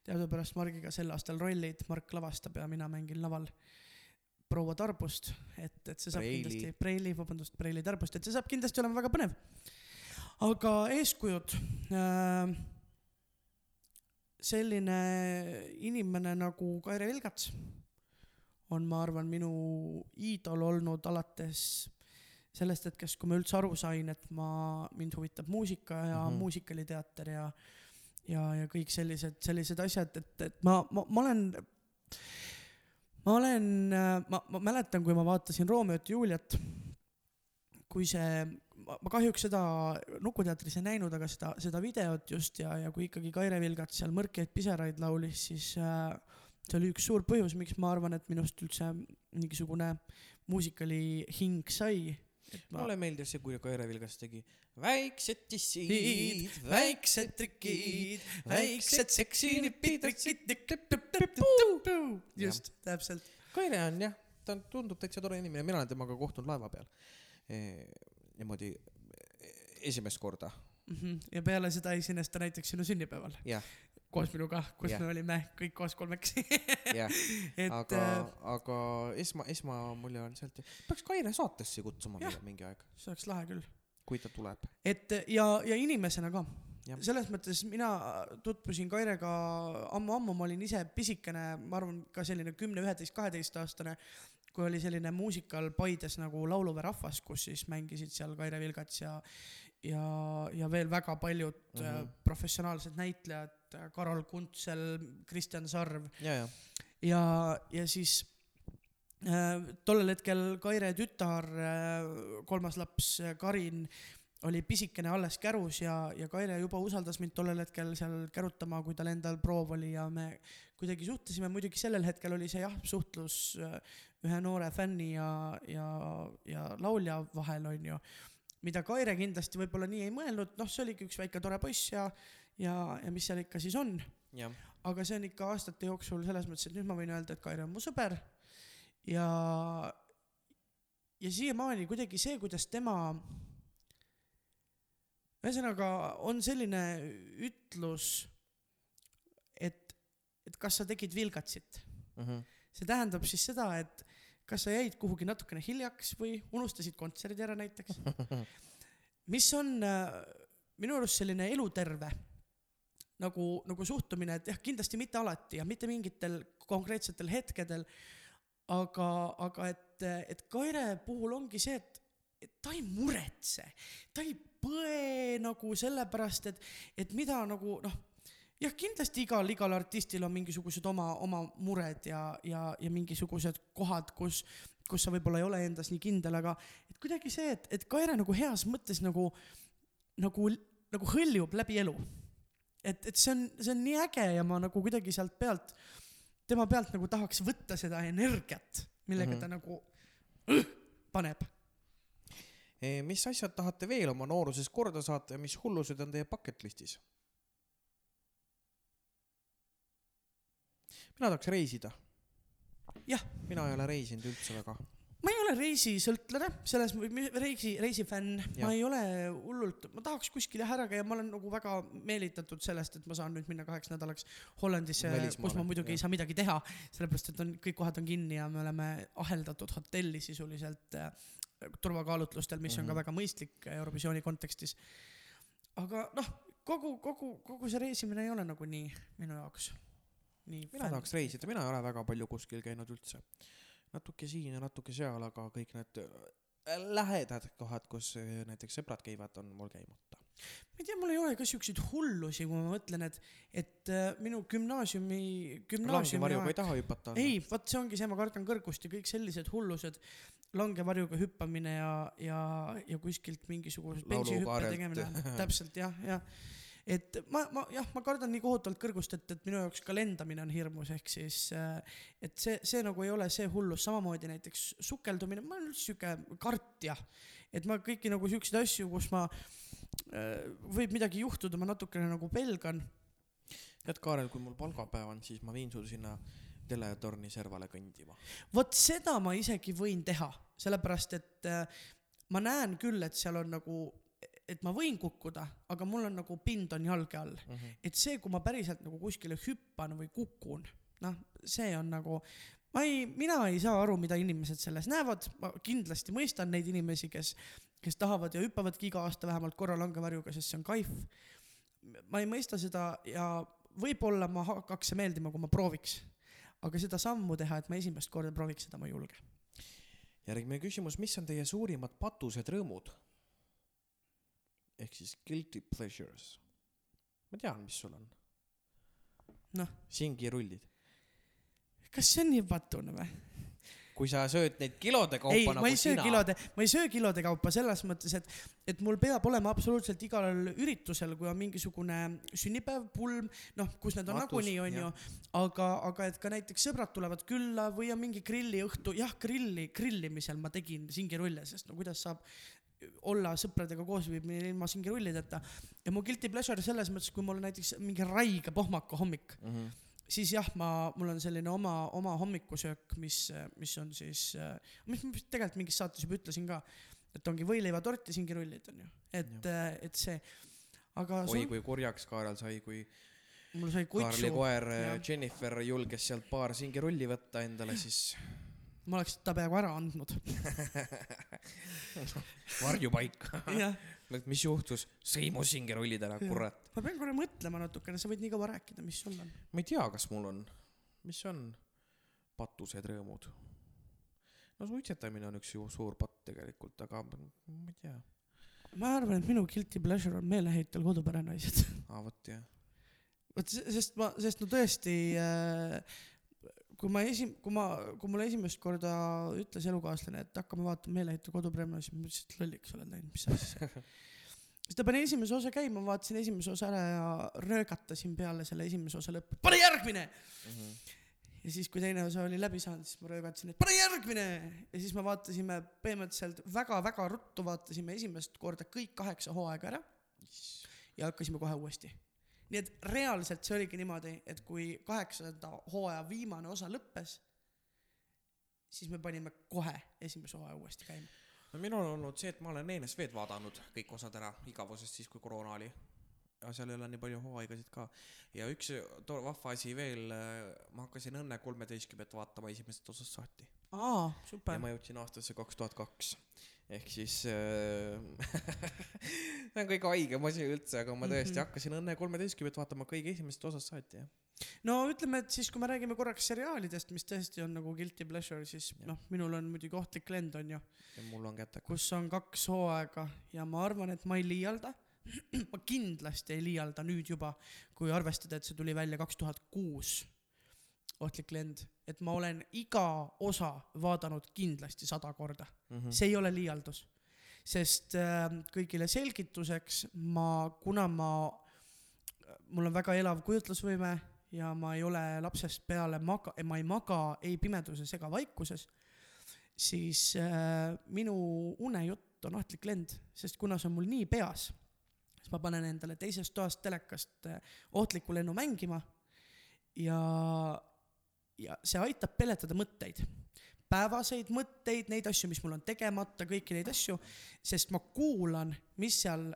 Speaker 2: teadupärast Margiga sel aastal rollid, Mark lavastab ja mina mängin laval proua Tarbust, et, et see saab
Speaker 1: Preili.
Speaker 2: kindlasti, Preili, vabandust, Preili Tarbust, et see saab kindlasti olema väga põnev. aga eeskujud äh,. Selline inimene nagu Kaire Vilgats on, ma arvan, minu iidol olnud alates sellest hetkest, kui ma üldse aru sain, et ma, mind huvitab muusika ja mm. -hmm. muusikaliteater ja ja, ja kõik sellised, sellised asjad, et, et ma, ma, ma olen, ma olen, ma, ma mäletan, kui ma vaatasin Romeot ja Juliet, kui see, ma kahjuks seda Nukuteatris ei näinud, aga seda, seda videot just ja, ja kui ikkagi Kaire Vilgats seal Mõrkeid pisaraid laulis, siis äh, see oli üks suur põhjus, miks ma arvan, et minust üldse mingisugune muusikali hing sai. ma
Speaker 1: mulle meeldis see, kui Kaire Vilgas tegi väiksed tissid
Speaker 2: väiksed trikid, väiksed seksinipid, just, täpselt.
Speaker 1: Kaire on jah, ta on- tundub täitsa tore inimene, mina olen temaga kohtunud laeva peal. Niimoodi e, esimest korda,
Speaker 2: Mhm. ja peale seda esines ta näiteks sinu sünnipäeval
Speaker 1: jah,
Speaker 2: koos minuga, kus
Speaker 1: Jah.
Speaker 2: me olime kõik koos kolmekesi.
Speaker 1: jah,
Speaker 2: et
Speaker 1: aga
Speaker 2: äh,,
Speaker 1: aga esma, esmamulje on sealt, peaks Kaire saatesse kutsuma meile mingi aeg,
Speaker 2: see oleks lahe küll.
Speaker 1: kui ta tuleb.
Speaker 2: et ja, ja inimesena ka
Speaker 1: Jah..
Speaker 2: selles mõttes mina tutvusin Kairega ammu-ammu, ma olin ise pisikene, ma arvan ka selline kümne, üheteist, kaheteistaastane, kui oli selline muusikal Paides nagu Lauluväe rahvas, kus siis mängisid seal Kaire Vilgats ja ja, ja veel väga paljud mm. -hmm. professionaalsed näitlejad, Karol Kuntsel, Kristjan Sarv
Speaker 1: ja, ja,
Speaker 2: ja, siis äh, tollel hetkel Kaire tütar äh,, kolmas laps äh, Karin oli pisikene alles kärus ja, ja Kaire juba usaldas mind tollel hetkel seal kärutama, kui tal endal proov oli ja me kuidagi suhtlesime, muidugi sellel hetkel oli see jah, suhtlus äh, ühe noore fänni ja, ja, ja laulja vahel onju, mida Kaire kindlasti võib-olla nii ei mõelnud, noh, see oligi üks väike tore poiss ja, ja, ja mis seal ikka siis on. Aga see on ikka aastate jooksul selles mõttes, et nüüd ma võin öelda, et Kaire on mu sõber ja, ja siiamaani kuidagi see, kuidas tema, ühesõnaga on selline ütlus, et, et kas sa tegid vilgatsit,
Speaker 1: Mhm.
Speaker 2: see tähendab siis seda, et kas sa jäid kuhugi natukene hiljaks või unustasid kontserdi ära näiteks, mis on äh, minu arust selline eluterve nagu, nagu suhtumine, et jah, kindlasti mitte alati ja mitte mingitel konkreetsetel hetkedel, aga, aga et, et Kaire puhul ongi see, et, et ta ei muretse, ta ei põe nagu sellepärast, et, et mida nagu noh, jah, kindlasti igal, igal artistil on mingisugused oma, oma mured ja, ja, ja mingisugused kohad, kus, kus sa võib-olla ei ole endas nii kindel, aga et kuidagi see, et, et Kaire nagu heas mõttes nagu, nagu, nagu hõljub läbi elu et, et see on, see on nii äge ja ma nagu kuidagi sealt pealt, tema pealt nagu tahaks võtta seda energiat, millega
Speaker 1: Mhm.
Speaker 2: ta nagu õh, paneb.
Speaker 1: E, mis asjad tahate veel oma nooruses korda saata ja mis hullused on teie bucket list'is? Mina tahaks reisida.
Speaker 2: Jah.
Speaker 1: mina ei ole reisinud üldse väga.
Speaker 2: ma ei ole reisisõltlane, selles reisi, reisifänn, ma ei ole hullult, ma tahaks kuskil jah ära käia, ma olen nagu väga meelitatud sellest, et ma saan nüüd minna kaheks nädalaks Hollandisse, kus ma muidugi
Speaker 1: jah.
Speaker 2: ei saa midagi teha, sellepärast et on, kõik kohad on kinni ja me oleme aheldatud hotelli sisuliselt äh, turvakaalutlustel, mis on ka
Speaker 1: Mhm.
Speaker 2: väga mõistlik Eurovisiooni kontekstis. aga noh, kogu, kogu, kogu see reisimine ei ole nagu nii minu jaoks.
Speaker 1: Mina tahaks reisida, mina ei ole väga palju kuskil käinud üldse. natuke siin ja natuke seal, aga kõik need äh, lähedad kohad, kus äh, näiteks sõbrad käivad, on mul käimata.
Speaker 2: ma ei tea, mul ei ole ka siukseid hullusi, kui ma mõtlen, et, et äh, minu gümnaasiumi, gümnaasiumi
Speaker 1: langevarjuga ei taha hüpata?
Speaker 2: ei, vot see ongi see, ma kardan kõrgust ja kõik sellised hullused, langevarjuga hüppamine ja, ja, ja kuskilt mingisuguse
Speaker 1: Laulukaarelt.
Speaker 2: tegemine, täpselt jah, jah. Et ma, ma jah, ma kardan nii kohutavalt kõrgust, et, et minu jaoks ka lendamine on hirmus, ehk siis äh, et see, see nagu ei ole see hullus, samamoodi näiteks sukeldumine, ma olen üldse sihuke kartja, et ma kõiki nagu siukseid asju, kus ma äh, võib midagi juhtuda, ma natukene nagu pelgan.
Speaker 1: Tead, Kaarel, kui mul palgapäev on, siis ma viin su sinna teletorni servale kõndima.
Speaker 2: vot seda ma isegi võin teha, sellepärast et äh, ma näen küll, et seal on nagu, et ma võin kukkuda, aga mul on nagu pind on jalge all. et see, kui ma päriselt nagu kuskile hüppan või kukun, noh, see on nagu, ma ei, mina ei saa aru, mida inimesed selles näevad, ma kindlasti mõistan neid inimesi, kes, kes tahavad ja hüppavadki iga aasta vähemalt korra langevarjuga, sest see on kaif. ma ei mõista seda ja võib-olla ma hakkaks see meeldima, kui ma prooviks. aga seda sammu teha, et ma esimest korda prooviks seda, ma ei julge.
Speaker 1: järgmine küsimus, mis on teie suurimad patused rõõmud? Ehk siis guilty pleasures. ma tean, mis sul on.
Speaker 2: Noh..
Speaker 1: singirullid.
Speaker 2: kas see on nii patune või?
Speaker 1: kui sa sööd neid kilode kaupa
Speaker 2: ei,
Speaker 1: nagu
Speaker 2: ma ei söö
Speaker 1: sina.
Speaker 2: kilode, ma ei söö kilode kaupa selles mõttes, et, et mul peab olema absoluutselt igal üritusel, kui on mingisugune sünnipäev, pulm, noh, kus need on nagunii, onju, aga, aga et ka näiteks sõbrad tulevad külla või on mingi grilliõhtu, jah, grilli, grillimisel ma tegin singirulle, sest no kuidas saab olla sõpradega koos viibimine ilma singirullideta. ja mu guilty pleasure selles mõttes, kui mul on näiteks mingi raige pohmaka hommik,
Speaker 1: mm. -hmm.
Speaker 2: siis jah, ma, mul on selline oma, oma hommikusöök, mis, mis on siis, mis ma tegelikult mingis saates juba ütlesin ka, et ongi võileivatort ja singirullid onju, et, et see, aga
Speaker 1: oi kui kurjaks Kaarel sai, kui
Speaker 2: mul sai
Speaker 1: Kaarli
Speaker 2: kutsu,
Speaker 1: koer
Speaker 2: jah.
Speaker 1: jah. Jennifer julges sealt paar singirulli võtta endale, siis
Speaker 2: ma oleks ta peaaegu ära andnud.
Speaker 1: varjupaika.
Speaker 2: jah,
Speaker 1: mis juhtus? sõi mu singirullid ära,
Speaker 2: Jah.
Speaker 1: kurat.
Speaker 2: ma pean korra mõtlema natukene, sa võid nii kaua rääkida, mis sul on.
Speaker 1: ma ei tea, kas mul on, mis on patused rõõmud. no suitsetamine on üks ju suur patt tegelikult, aga ma ei tea.
Speaker 2: ma arvan, et minu guilty pleasure on meeleheitel koduperenaised.
Speaker 1: aa, vot jah.
Speaker 2: vot se- sest ma, sest no tõesti äh, kui ma esim-, kui ma, kui mulle esimest korda ütles elukaaslane, et hakkame vaatama meeleheitu kodupremia, siis ma mõtlesin, et lolliks oled läinud, mis asja. siis ta pani esimese osa käima, vaatasin esimese osa ära ja röögatasin peale selle esimese osa lõppu, pane järgmine. ja siis, kui teine osa oli läbi saanud, siis ma röögatasin, et pane järgmine. ja siis me vaatasime põhimõtteliselt väga-väga ruttu vaatasime esimest korda kõik kaheksa hooaega ära ja hakkasime kohe uuesti nii et reaalselt see oligi niimoodi, et kui kaheksanda hooaja viimane osa lõppes, siis me panime kohe esimese hooaja uuesti käima.
Speaker 1: no minul on olnud see, et ma olen ENSV-d vaadanud kõik osad ära igavusest siis, kui koroona oli. ja seal ei ole nii palju hooaegasid ka. ja üks tore vahva asi veel, ma hakkasin Õnne kolmeteistkümmet vaatama esimesest osast saati
Speaker 2: aa,
Speaker 1: ja
Speaker 2: super.
Speaker 1: ma jõudsin aastasse kaks tuhat kaks. Ehk siis äh, see on kõige haigem asi üldse, aga ma tõesti
Speaker 2: Mhm.
Speaker 1: hakkasin Õnne kolmeteistkümmet vaatama kõige esimesest osast saati jah.
Speaker 2: no ütleme, et siis, kui me räägime korraks seriaalidest, mis tõesti on nagu guilty pleasure, siis noh, minul on muidugi Ohtlik lend on ju,
Speaker 1: ja mul on kätega.
Speaker 2: kus on kaks hooaega ja ma arvan, et ma ei liialda. ma kindlasti ei liialda nüüd juba, kui arvestada, et see tuli välja kaks tuhat kuus. Ohtlik lend, et ma olen iga osa vaadanud kindlasti sada korda,
Speaker 1: Mhm.
Speaker 2: see ei ole liialdus. sest äh, kõigile selgituseks ma, kuna ma, mul on väga elav kujutlusvõime ja ma ei ole lapsest peale maga-, ma ei maga ei pimeduses ega vaikuses, siis äh, minu unejutt on ohtlik lend, sest kuna see on mul nii peas, siis ma panen endale teisest toast telekast äh, ohtlikku lennu mängima ja, ja see aitab peletada mõtteid päevaseid mõtteid, neid asju, mis mul on tegemata, kõiki neid asju, sest ma kuulan, mis seal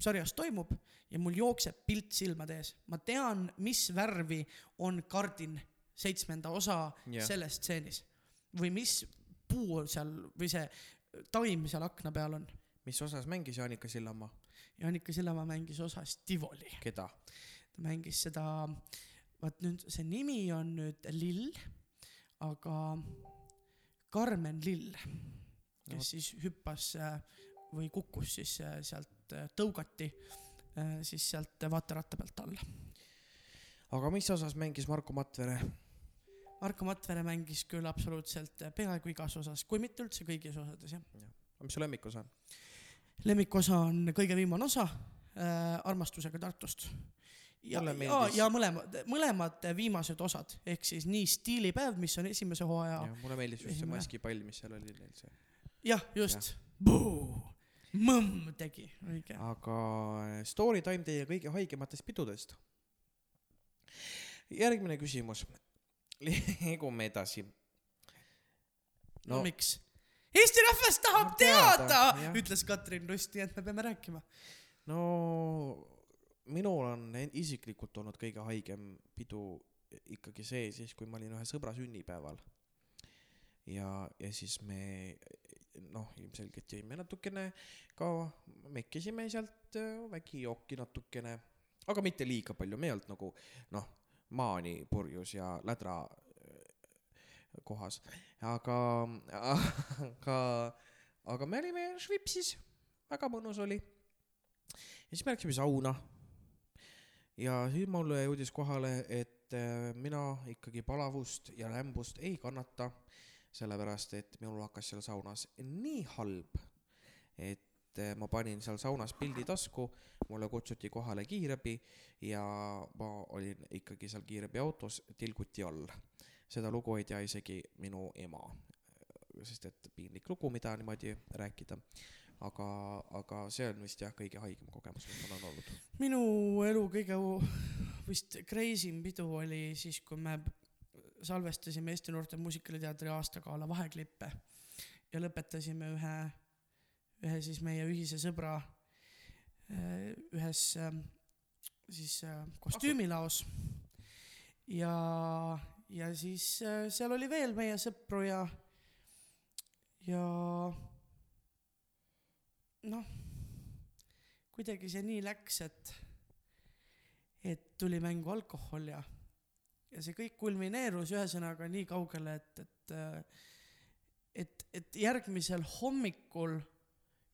Speaker 2: sarjas toimub ja mul jookseb pilt silmade ees. ma tean, mis värvi on kardin seitsmenda osa yeah. selles stseenis või mis puu seal või see taim seal akna peal on.
Speaker 1: mis osas mängis Jaanika Sillamaa?
Speaker 2: Janika Sillamaa mängis osas Tivoli,
Speaker 1: keda?
Speaker 2: ta mängis seda, vaat nüüd see nimi on nüüd Lill, aga Karmen Lill, kes siis hüppas äh, või kukkus siis äh, sealt äh, tõugati siis sealt vaateratta pealt alla.
Speaker 1: aga mis osas mängis Marko Matvere?
Speaker 2: Marko Matvere mängis küll absoluutselt peaaegu igas osas, kui mitte üldse kõigis osades jah.
Speaker 1: mis su lemmikosa on?
Speaker 2: lemmikosa on kõige viimane osa äh,, Armastusega Tartust. ja, ja ja mõlemad, mõlemad viimased osad, ehk siis nii Stiilipäev, mis on esimese hooaja,
Speaker 1: mulle meeldis just see
Speaker 2: esimene.
Speaker 1: maskipall, mis seal oli neil see.
Speaker 2: jah, just, mõmm tegi, õige.
Speaker 1: aga äh, story time teie kõige haigematest pidudest. järgmine küsimus. liigume edasi.
Speaker 2: no
Speaker 1: no
Speaker 2: miks? Eesti rahvas tahab
Speaker 1: Tahab teada,
Speaker 2: teada, ütles Katrin Lust, nii et me peame rääkima.
Speaker 1: no minul on isiklikult olnud kõige haigem pidu ikkagi see siis, kui ma olin ühe sõbra sünnipäeval. ja, ja siis me noh, ilmselgelt jõime natukene ka, mekkisime sealt äh, vägijooki natukene, aga mitte liiga palju, me ei olnud nagu noh, maani purjus ja lädra äh, kohas, aga, aga, aga me olime Švipsis, väga mõnus oli ja siis me läksime sauna. Ja siis mulle jõudis kohale, et äh, mina ikkagi palavust ja lämbust ei kannata, sellepärast et minul hakkas seal saunas nii halb, et äh, ma panin seal saunas pildi tasku, mulle kutsuti kohale kiirabi ja ma olin ikkagi seal kiirabiautos tilguti all. seda lugu ei tea isegi minu ema, sest et piinlik lugu, mida niimoodi rääkida aga, aga see on vist jah, kõige haigem kogemus, mis mul on olnud.
Speaker 2: minu elu kõige vist crazy im pidu oli siis, kui me salvestasime Eesti Noorte Muusikaliteatri aastagala vaheklippe ja lõpetasime ühe, ühe siis meie ühise sõbra ühes siis kostüümilaos. ja, ja siis seal oli veel meie sõpru ja, ja noh, kuidagi see nii läks, et, et tuli mängu alkohol ja, ja see kõik kulmineerus ühesõnaga nii kaugele, et, et, et, et järgmisel hommikul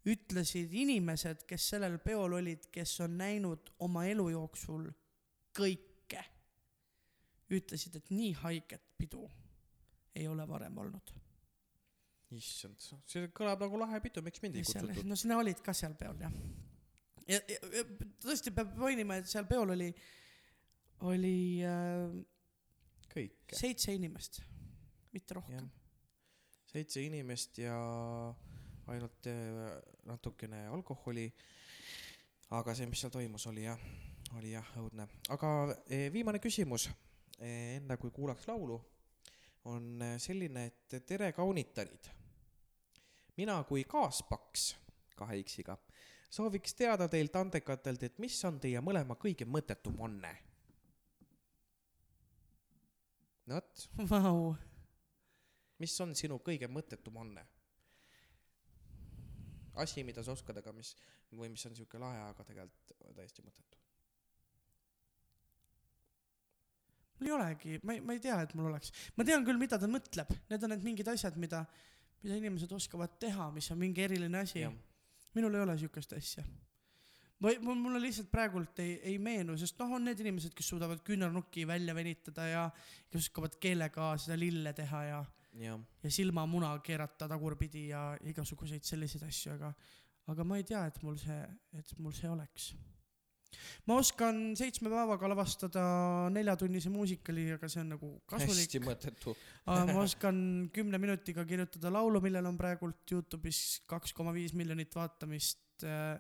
Speaker 2: ütlesid inimesed, kes sellel peol olid, kes on näinud oma elu jooksul kõike, ütlesid, et nii haiget pidu ei ole varem olnud.
Speaker 1: issand, see kõlab nagu lahe pidu, miks mind ei kutsutud?
Speaker 2: no sina olid ka seal peol jah. ja, ja, ja tõesti peab mainima, et seal peol oli, oli äh,
Speaker 1: kõike,
Speaker 2: seitse inimest, mitte rohkem..
Speaker 1: seitse inimest ja ainult äh, natukene alkoholi. aga see, mis seal toimus, oli jah, oli jah õudne. aga eh, viimane küsimus, enne kui kuulaks laulu, on eh, selline, et tere, kaunitarid. mina kui kaaspaks kahe X-iga sooviks teada teilt andekatelt, et mis on teie mõlema kõige mõttetum anne? no vot,
Speaker 2: Vau,
Speaker 1: mis on sinu kõige mõttetum anne? asi, mida sa oskad, aga mis või mis on siuke lahe, aga tegelikult täiesti mõttetu.
Speaker 2: Mul ei olegi, ma ei, ma ei tea, et mul oleks, ma tean küll, mida ta mõtleb, need on need mingid asjad, mida, mida inimesed oskavad teha, mis on mingi eriline asi. minul ei ole siukest asja. mul mulle lihtsalt praegult ei, ei meenu, sest noh, on need inimesed, kes suudavad küünarnuki välja venitada ja kes oskavad keelega seda lille teha ja,
Speaker 1: jah,
Speaker 2: ja silmamuna keerata tagurpidi ja igasuguseid selliseid asju, aga, aga ma ei tea, et mul see, et mul see oleks. Ma oskan seitsme päevaga lavastada neljatunnise muusikali, aga see on nagu kasulik
Speaker 1: hästi. mõttetu.
Speaker 2: ma oskan kümne minutiga kirjutada laulu, millel on praegult Youtube'is kaks koma viis miljonit vaatamist äh,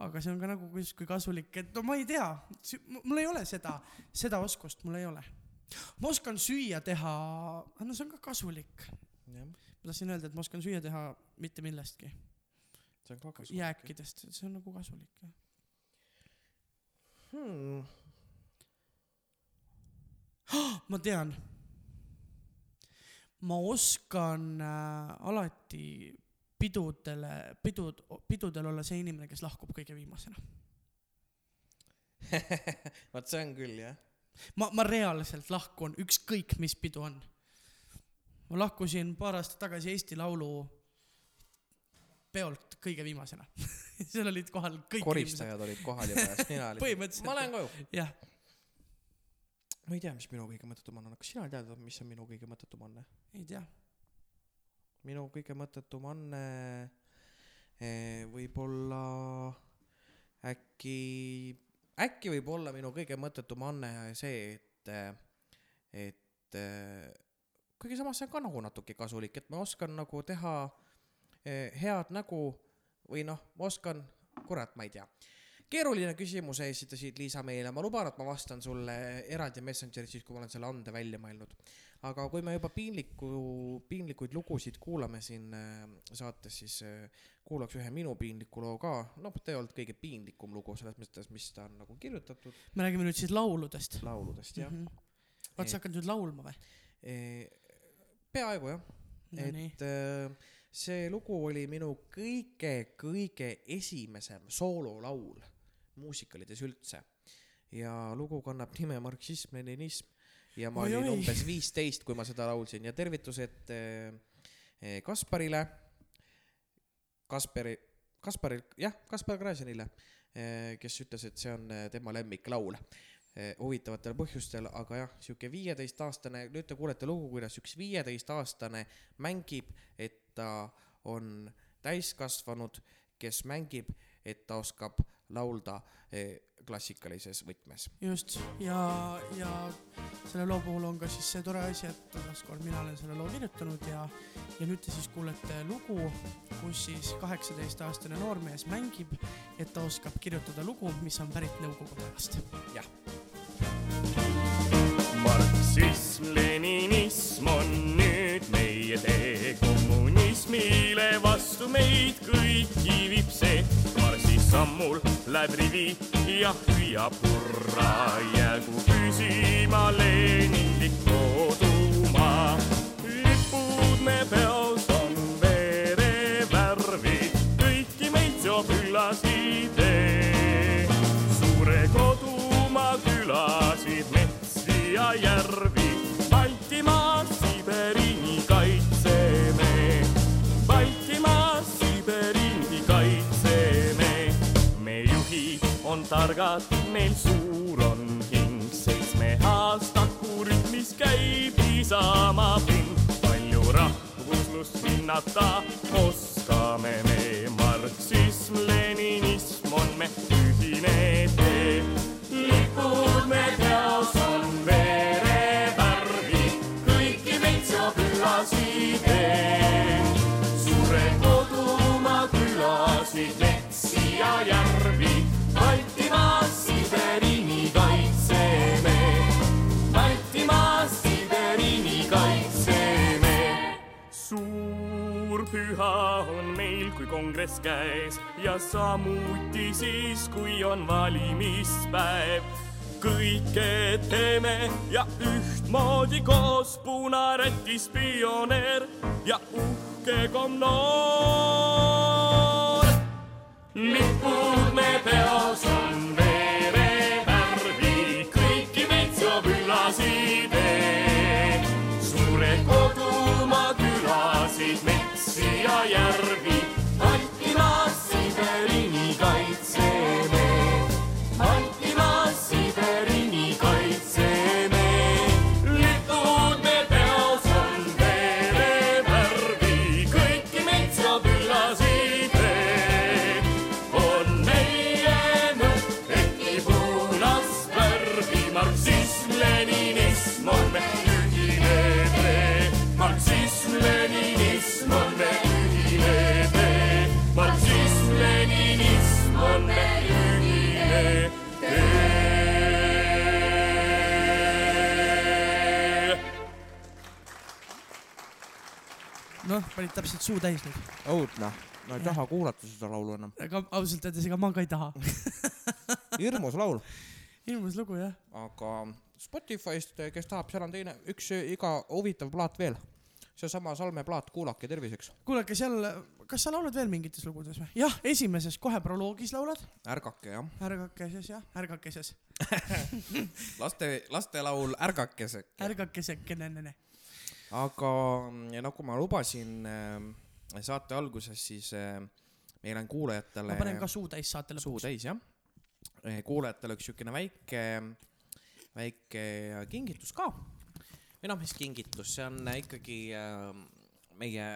Speaker 2: aga see on ka nagu justkui kasulik, et no ma ei tea, mul ei ole seda, seda oskust mul ei ole. ma oskan süüa teha, no see on ka kasulik. ma tahtsin öelda, et ma oskan süüa teha mitte millestki,
Speaker 1: see on ka kasulik.
Speaker 2: jääkidest, see on nagu kasulik jah.
Speaker 1: Hmm.
Speaker 2: ma tean. ma oskan äh, alati pidudele, pidud, pidudel olla see inimene, kes lahkub kõige viimasena.
Speaker 1: vot see on küll jah.
Speaker 2: ma, ma reaalselt lahkun, ükskõik mis pidu on. ma lahkusin paar aastat tagasi Eesti Laulu peolt kõige viimasena seal olid kohal kõik
Speaker 1: koristajad olid kohal ja siis mina olin
Speaker 2: Põhimõtteliselt.
Speaker 1: ma lähen koju
Speaker 2: inimesed. jah,
Speaker 1: ma ei tea mis minu kõige mõttetum on kas sina tead mis on minu kõige mõttetum anne
Speaker 2: ei tea.
Speaker 1: minu kõige mõttetum anne eh, võib-olla äkki äkki võib olla minu kõige mõttetum anne see et et eh, kuigi samas see on ka nagu natuke kasulik et ma oskan nagu teha eh, head nägu või noh ma oskan kurat ma ei tea keeruline küsimus esitasid Liisa meile, ma luban, et ma vastan sulle eraldi Messengeris siis, kui ma olen selle ande välja mõelnud. aga kui me juba piinliku, piinlikuid lugusid kuulame siin äh, saates, siis äh, kuulaks ühe minu piinliku loo ka. noh, ta ei olnud kõige piinlikum lugu selles mõttes, mis ta on nagu kirjutatud.
Speaker 2: me räägime nüüd siis lauludest.
Speaker 1: lauludest jah mm
Speaker 2: -hmm. vaat sa hakkad nüüd laulma või?
Speaker 1: -hmm. peaaegu jah
Speaker 2: no nii,
Speaker 1: et äh, see lugu oli minu kõige-kõige esimesem soololaul muusikalides üldse. Ja lugu kannab nime Marksism-leninism ja ma
Speaker 2: Oi,
Speaker 1: olin
Speaker 2: oi.
Speaker 1: umbes viisteist, kui ma seda laulsin ja tervitused äh, äh, Kasparile, Kasperi, Kasparil, jah, Kaspar Gräzinile, kes ütles, et see on tema lemmiklaul eh, huvitavatel põhjustel, aga jah, sihuke viieteistaastane, nüüd te kuulete lugu, kuidas üks viieteistaastane mängib, et ta on täiskasvanud, kes mängib, et ta oskab laulda eh, klassikalises võtmes.
Speaker 2: just ja, ja selle loo puhul on ka siis see tore asi, et taaskord mina olen selle loo kirjutanud ja, ja nüüd te siis kuulete lugu, kus siis kaheksateistaastane noormees mängib, et ta oskab kirjutada lugu, mis on pärit Nõukogude ajast.
Speaker 3: marksism, leninism meid kõiki viib see. marsis sammul läheb rivi ja hüüab hurraa, jäägu püsima Leninlik kodumaa. lipud me peos on verevärvid, kõiki meid seob üllas idee. suure kodumaa külasid, metsi ja järvi, targad, meil suur on hing, seitsme aastaku rütmis käib Isamaa pind. palju rahvuslust hinnata oskame me, marksism, leninism on me ühine tee. lipud me peos on verevärvi, kõiki meid seob üllas idee. suure kodumaa külasid, metsi ja järvi, püha on meil, kui kongress käes ja samuti siis, kui on valimispäev. kõike teeme ja ühtmoodi koos, punarätis pioneer ja uhke komnoor. lipud me peos on verevärvi,
Speaker 2: noh, panid täpselt suu täis nüüd,
Speaker 1: õudne, ma ei taha kuulata seda laulu enam.
Speaker 2: aga ausalt öeldes ega ma ka ei taha.
Speaker 1: hirmus laul,
Speaker 2: ilmus lugu jah.
Speaker 1: aga Spotify'st, kes tahab, seal on teine, üks iga huvitav plaat veel. seesama Salme plaat, kuulake terviseks.
Speaker 2: kuulake seal, kas sa laulad veel mingites lugudes või? jah, esimeses kohe proloogis laulad,
Speaker 1: ärgake jah,
Speaker 2: ärgakeses jah, ärgakeses,
Speaker 1: laste, lastelaul Ärgakese.
Speaker 2: ärgakesekene,
Speaker 1: aga ja nagu ma lubasin äh, saate alguses siis äh, meil on kuulajatele
Speaker 2: ma panen ka suu täis saate
Speaker 1: suu
Speaker 2: lõpuks.
Speaker 1: täis jah. kuulajatele üks siukene väike, väike kingitus ka. või noh, mis kingitus, see on ikkagi äh, meie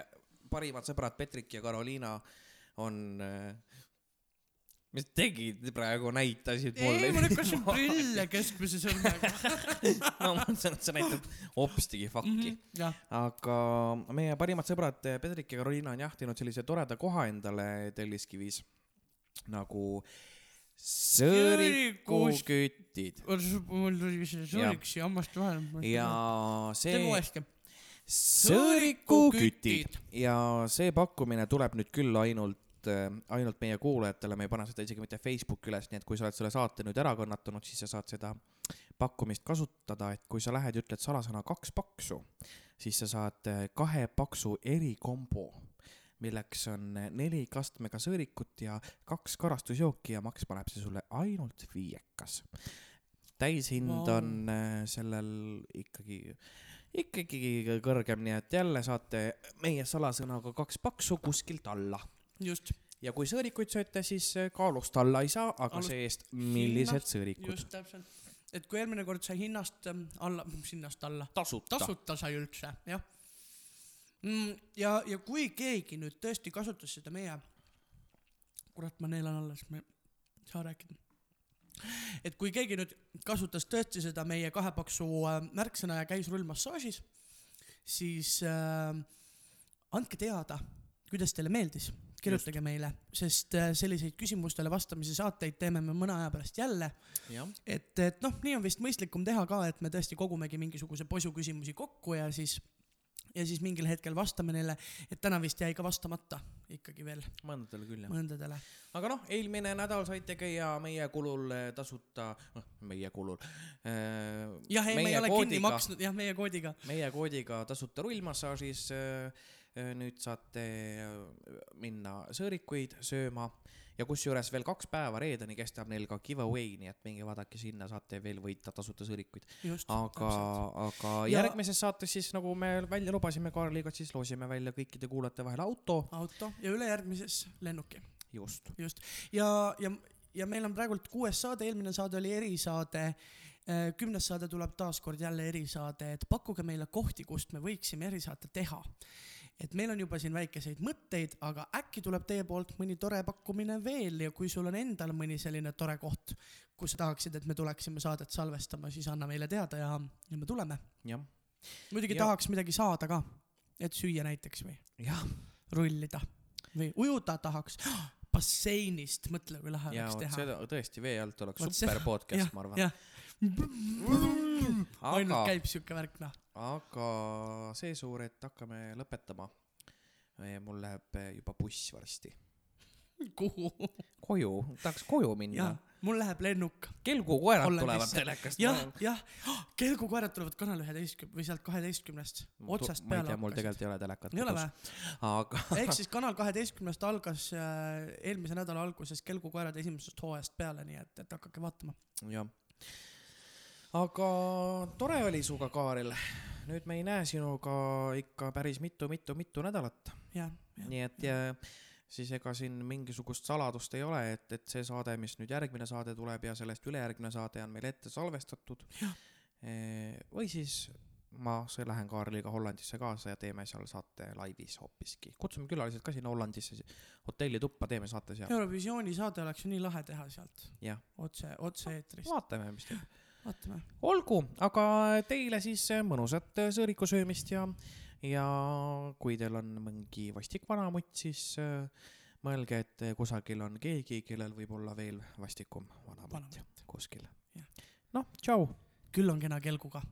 Speaker 1: parimad sõbrad Petrik ja Karoliina on äh, mis tegid praegu, näitasid mulle.
Speaker 2: ei, ma lükkasin prille keskmise sõrmega.
Speaker 1: ma mõtlesin, et sa näitad hopstigi fakki.
Speaker 2: jah,
Speaker 1: aga meie parimad sõbrad Pedrik ja Karoliina on jahtinud sellise toreda koha endale Telliskivis nagu sõõrikukütid
Speaker 2: mul tuli sõõriks ja hammaste vahele.
Speaker 1: ja
Speaker 2: teeme
Speaker 1: see
Speaker 2: uuesti.
Speaker 1: sõõrikukütid ja see pakkumine tuleb nüüd küll ainult ainult meie kuulajatele, me ei pane seda isegi mitte Facebooki üles, nii et kui sa oled selle saate nüüd ära kannatanud, siis sa saad seda pakkumist kasutada, et kui sa lähed ja ütled salasõna kaks paksu, siis sa saad eh, kahe paksu erikombo, milleks on neli kastmega sõõrikut ja kaks karastusjooki ja maksma läheb see sulle ainult viiekas. täishind wow. on eh, sellel ikkagi, ikkagi kõrgem, nii et jälle saate meie salasõnaga kaks paksu kuskilt alla
Speaker 2: just,
Speaker 1: ja kui sõõrikuid sööte, siis eh, kaalust alla ei saa, aga
Speaker 2: Alust-
Speaker 1: see-eest, millised
Speaker 2: hinnast-
Speaker 1: sõõrikud.
Speaker 2: just täpselt. et kui eelmine kord sai hinnast ähm, alla, sinnast alla,
Speaker 1: tasuta.
Speaker 2: tasuta sai üldse, jah mm,. ja, ja kui keegi nüüd tõesti kasutas seda meie, kurat, ma neelan alles, ma ei saa rääkida. et kui keegi nüüd kasutas tõesti seda meie kahepaksu äh, märksõna ja käis rullmassaažis, siis äh, andke teada, kuidas teile meeldis, kirjutage meile, sest äh, selliseid küsimustele vastamise saateid teeme me mõne aja pärast jälle et, et noh, nii on vist mõistlikum teha ka, et me tõesti kogumegi mingisuguse posu küsimusi kokku ja siis, ja siis mingil hetkel vastame neile, et täna vist jäi ka vastamata ikkagi veel
Speaker 1: mõndadele küll jah.
Speaker 2: mõndadele.
Speaker 1: aga noh, eelmine nädal saite käia meie kulul eh, tasuta, noh, meie kulul.
Speaker 2: jah, ei, me ei ole kinni maksnud, jah, meie koodiga.
Speaker 1: meie koodiga tasuta rullmassaažis. Nüüd saate minna sõõrikuid sööma ja kusjuures veel kaks päeva reedeni kestab neil ka giveaway, nii et minge vaadake sinna, saate veel võita tasuta sõõrikuid. aga, aga
Speaker 2: Ja-
Speaker 1: järgmises saates siis nagu me välja lubasime Kaarliga, siis loosime välja kõikide kuulajate vahel auto.
Speaker 2: auto ja ülejärgmises lennuki,
Speaker 1: just.
Speaker 2: just. ja, ja, ja meil on praegult kuues saade, eelmine saade oli erisaade. kümnes saade tuleb taas kord jälle erisaade, et pakkuge meile kohti, kust me võiksime erisaate teha et meil on juba siin väikeseid mõtteid, aga äkki tuleb teie poolt mõni tore pakkumine veel ja kui sul on endal mõni selline tore koht, kus tahaksid, et me tuleksime saadet salvestama, siis anna meile teada ja, ja me tuleme. muidugi
Speaker 1: Ja-
Speaker 2: tahaks midagi saada ka, et süüa näiteks või rullida või ujuda tahaks. basseinist, mõtle kui lahe oleks teha.
Speaker 1: seda tõesti vee alt oleks
Speaker 2: Vot
Speaker 1: super
Speaker 2: seda-
Speaker 1: podcast, ma arvan.
Speaker 2: ainult käib siuke värk noh.
Speaker 1: Aga seesuur, et hakkame lõpetama. mul läheb juba buss varsti
Speaker 2: kuhu?
Speaker 1: koju, tahaks koju minna
Speaker 2: mul läheb lennuk.
Speaker 1: kelgukoerad
Speaker 2: Hollandisse.
Speaker 1: tulevad telekast.
Speaker 2: jah, jah, kelgukoerad tulevad Kanal üheteistkümne või sealt kaheteistkümnest otsast
Speaker 1: ma ei
Speaker 2: peale
Speaker 1: tea, mul tegelikult ei ole telekat
Speaker 2: ei ole vä?
Speaker 1: aga
Speaker 2: ehk siis Kanal kaheteistkümnest algas äh, eelmise nädala alguses Kelgukoerad esimesest hooajast peale, nii et, et hakake vaatama.
Speaker 1: jah. Aga tore oli sinuga, Kaarel. nüüd me ei näe sinuga ikka päris mitu-mitu-mitu nädalat, nii et ja, siis ega siin mingisugust saladust ei ole, et, et see saade, mis nüüd järgmine saade tuleb ja sellest ülejärgmine saade on meil ette salvestatud. või siis ma lähen Kaarliga Hollandisse kaasa ja teeme seal saate laivis hoopiski. kutsume külalised ka sinna Hollandisse hotelli tuppa, teeme saate seal.
Speaker 2: Eurovisiooni saade oleks ju nii lahe teha sealt otse, otse-eetrist.
Speaker 1: vaatame, mis teeb
Speaker 2: vaatame.
Speaker 1: olgu, aga teile siis eh, mõnusat eh, sõõriku söömist ja, ja kui teil on mingi vastik vanamutt, siis äh, mõelge, et kusagil on keegi, kellel võib olla veel vastikum vanamutt kuskil. noh, tšau.
Speaker 2: küll on kena kelguga.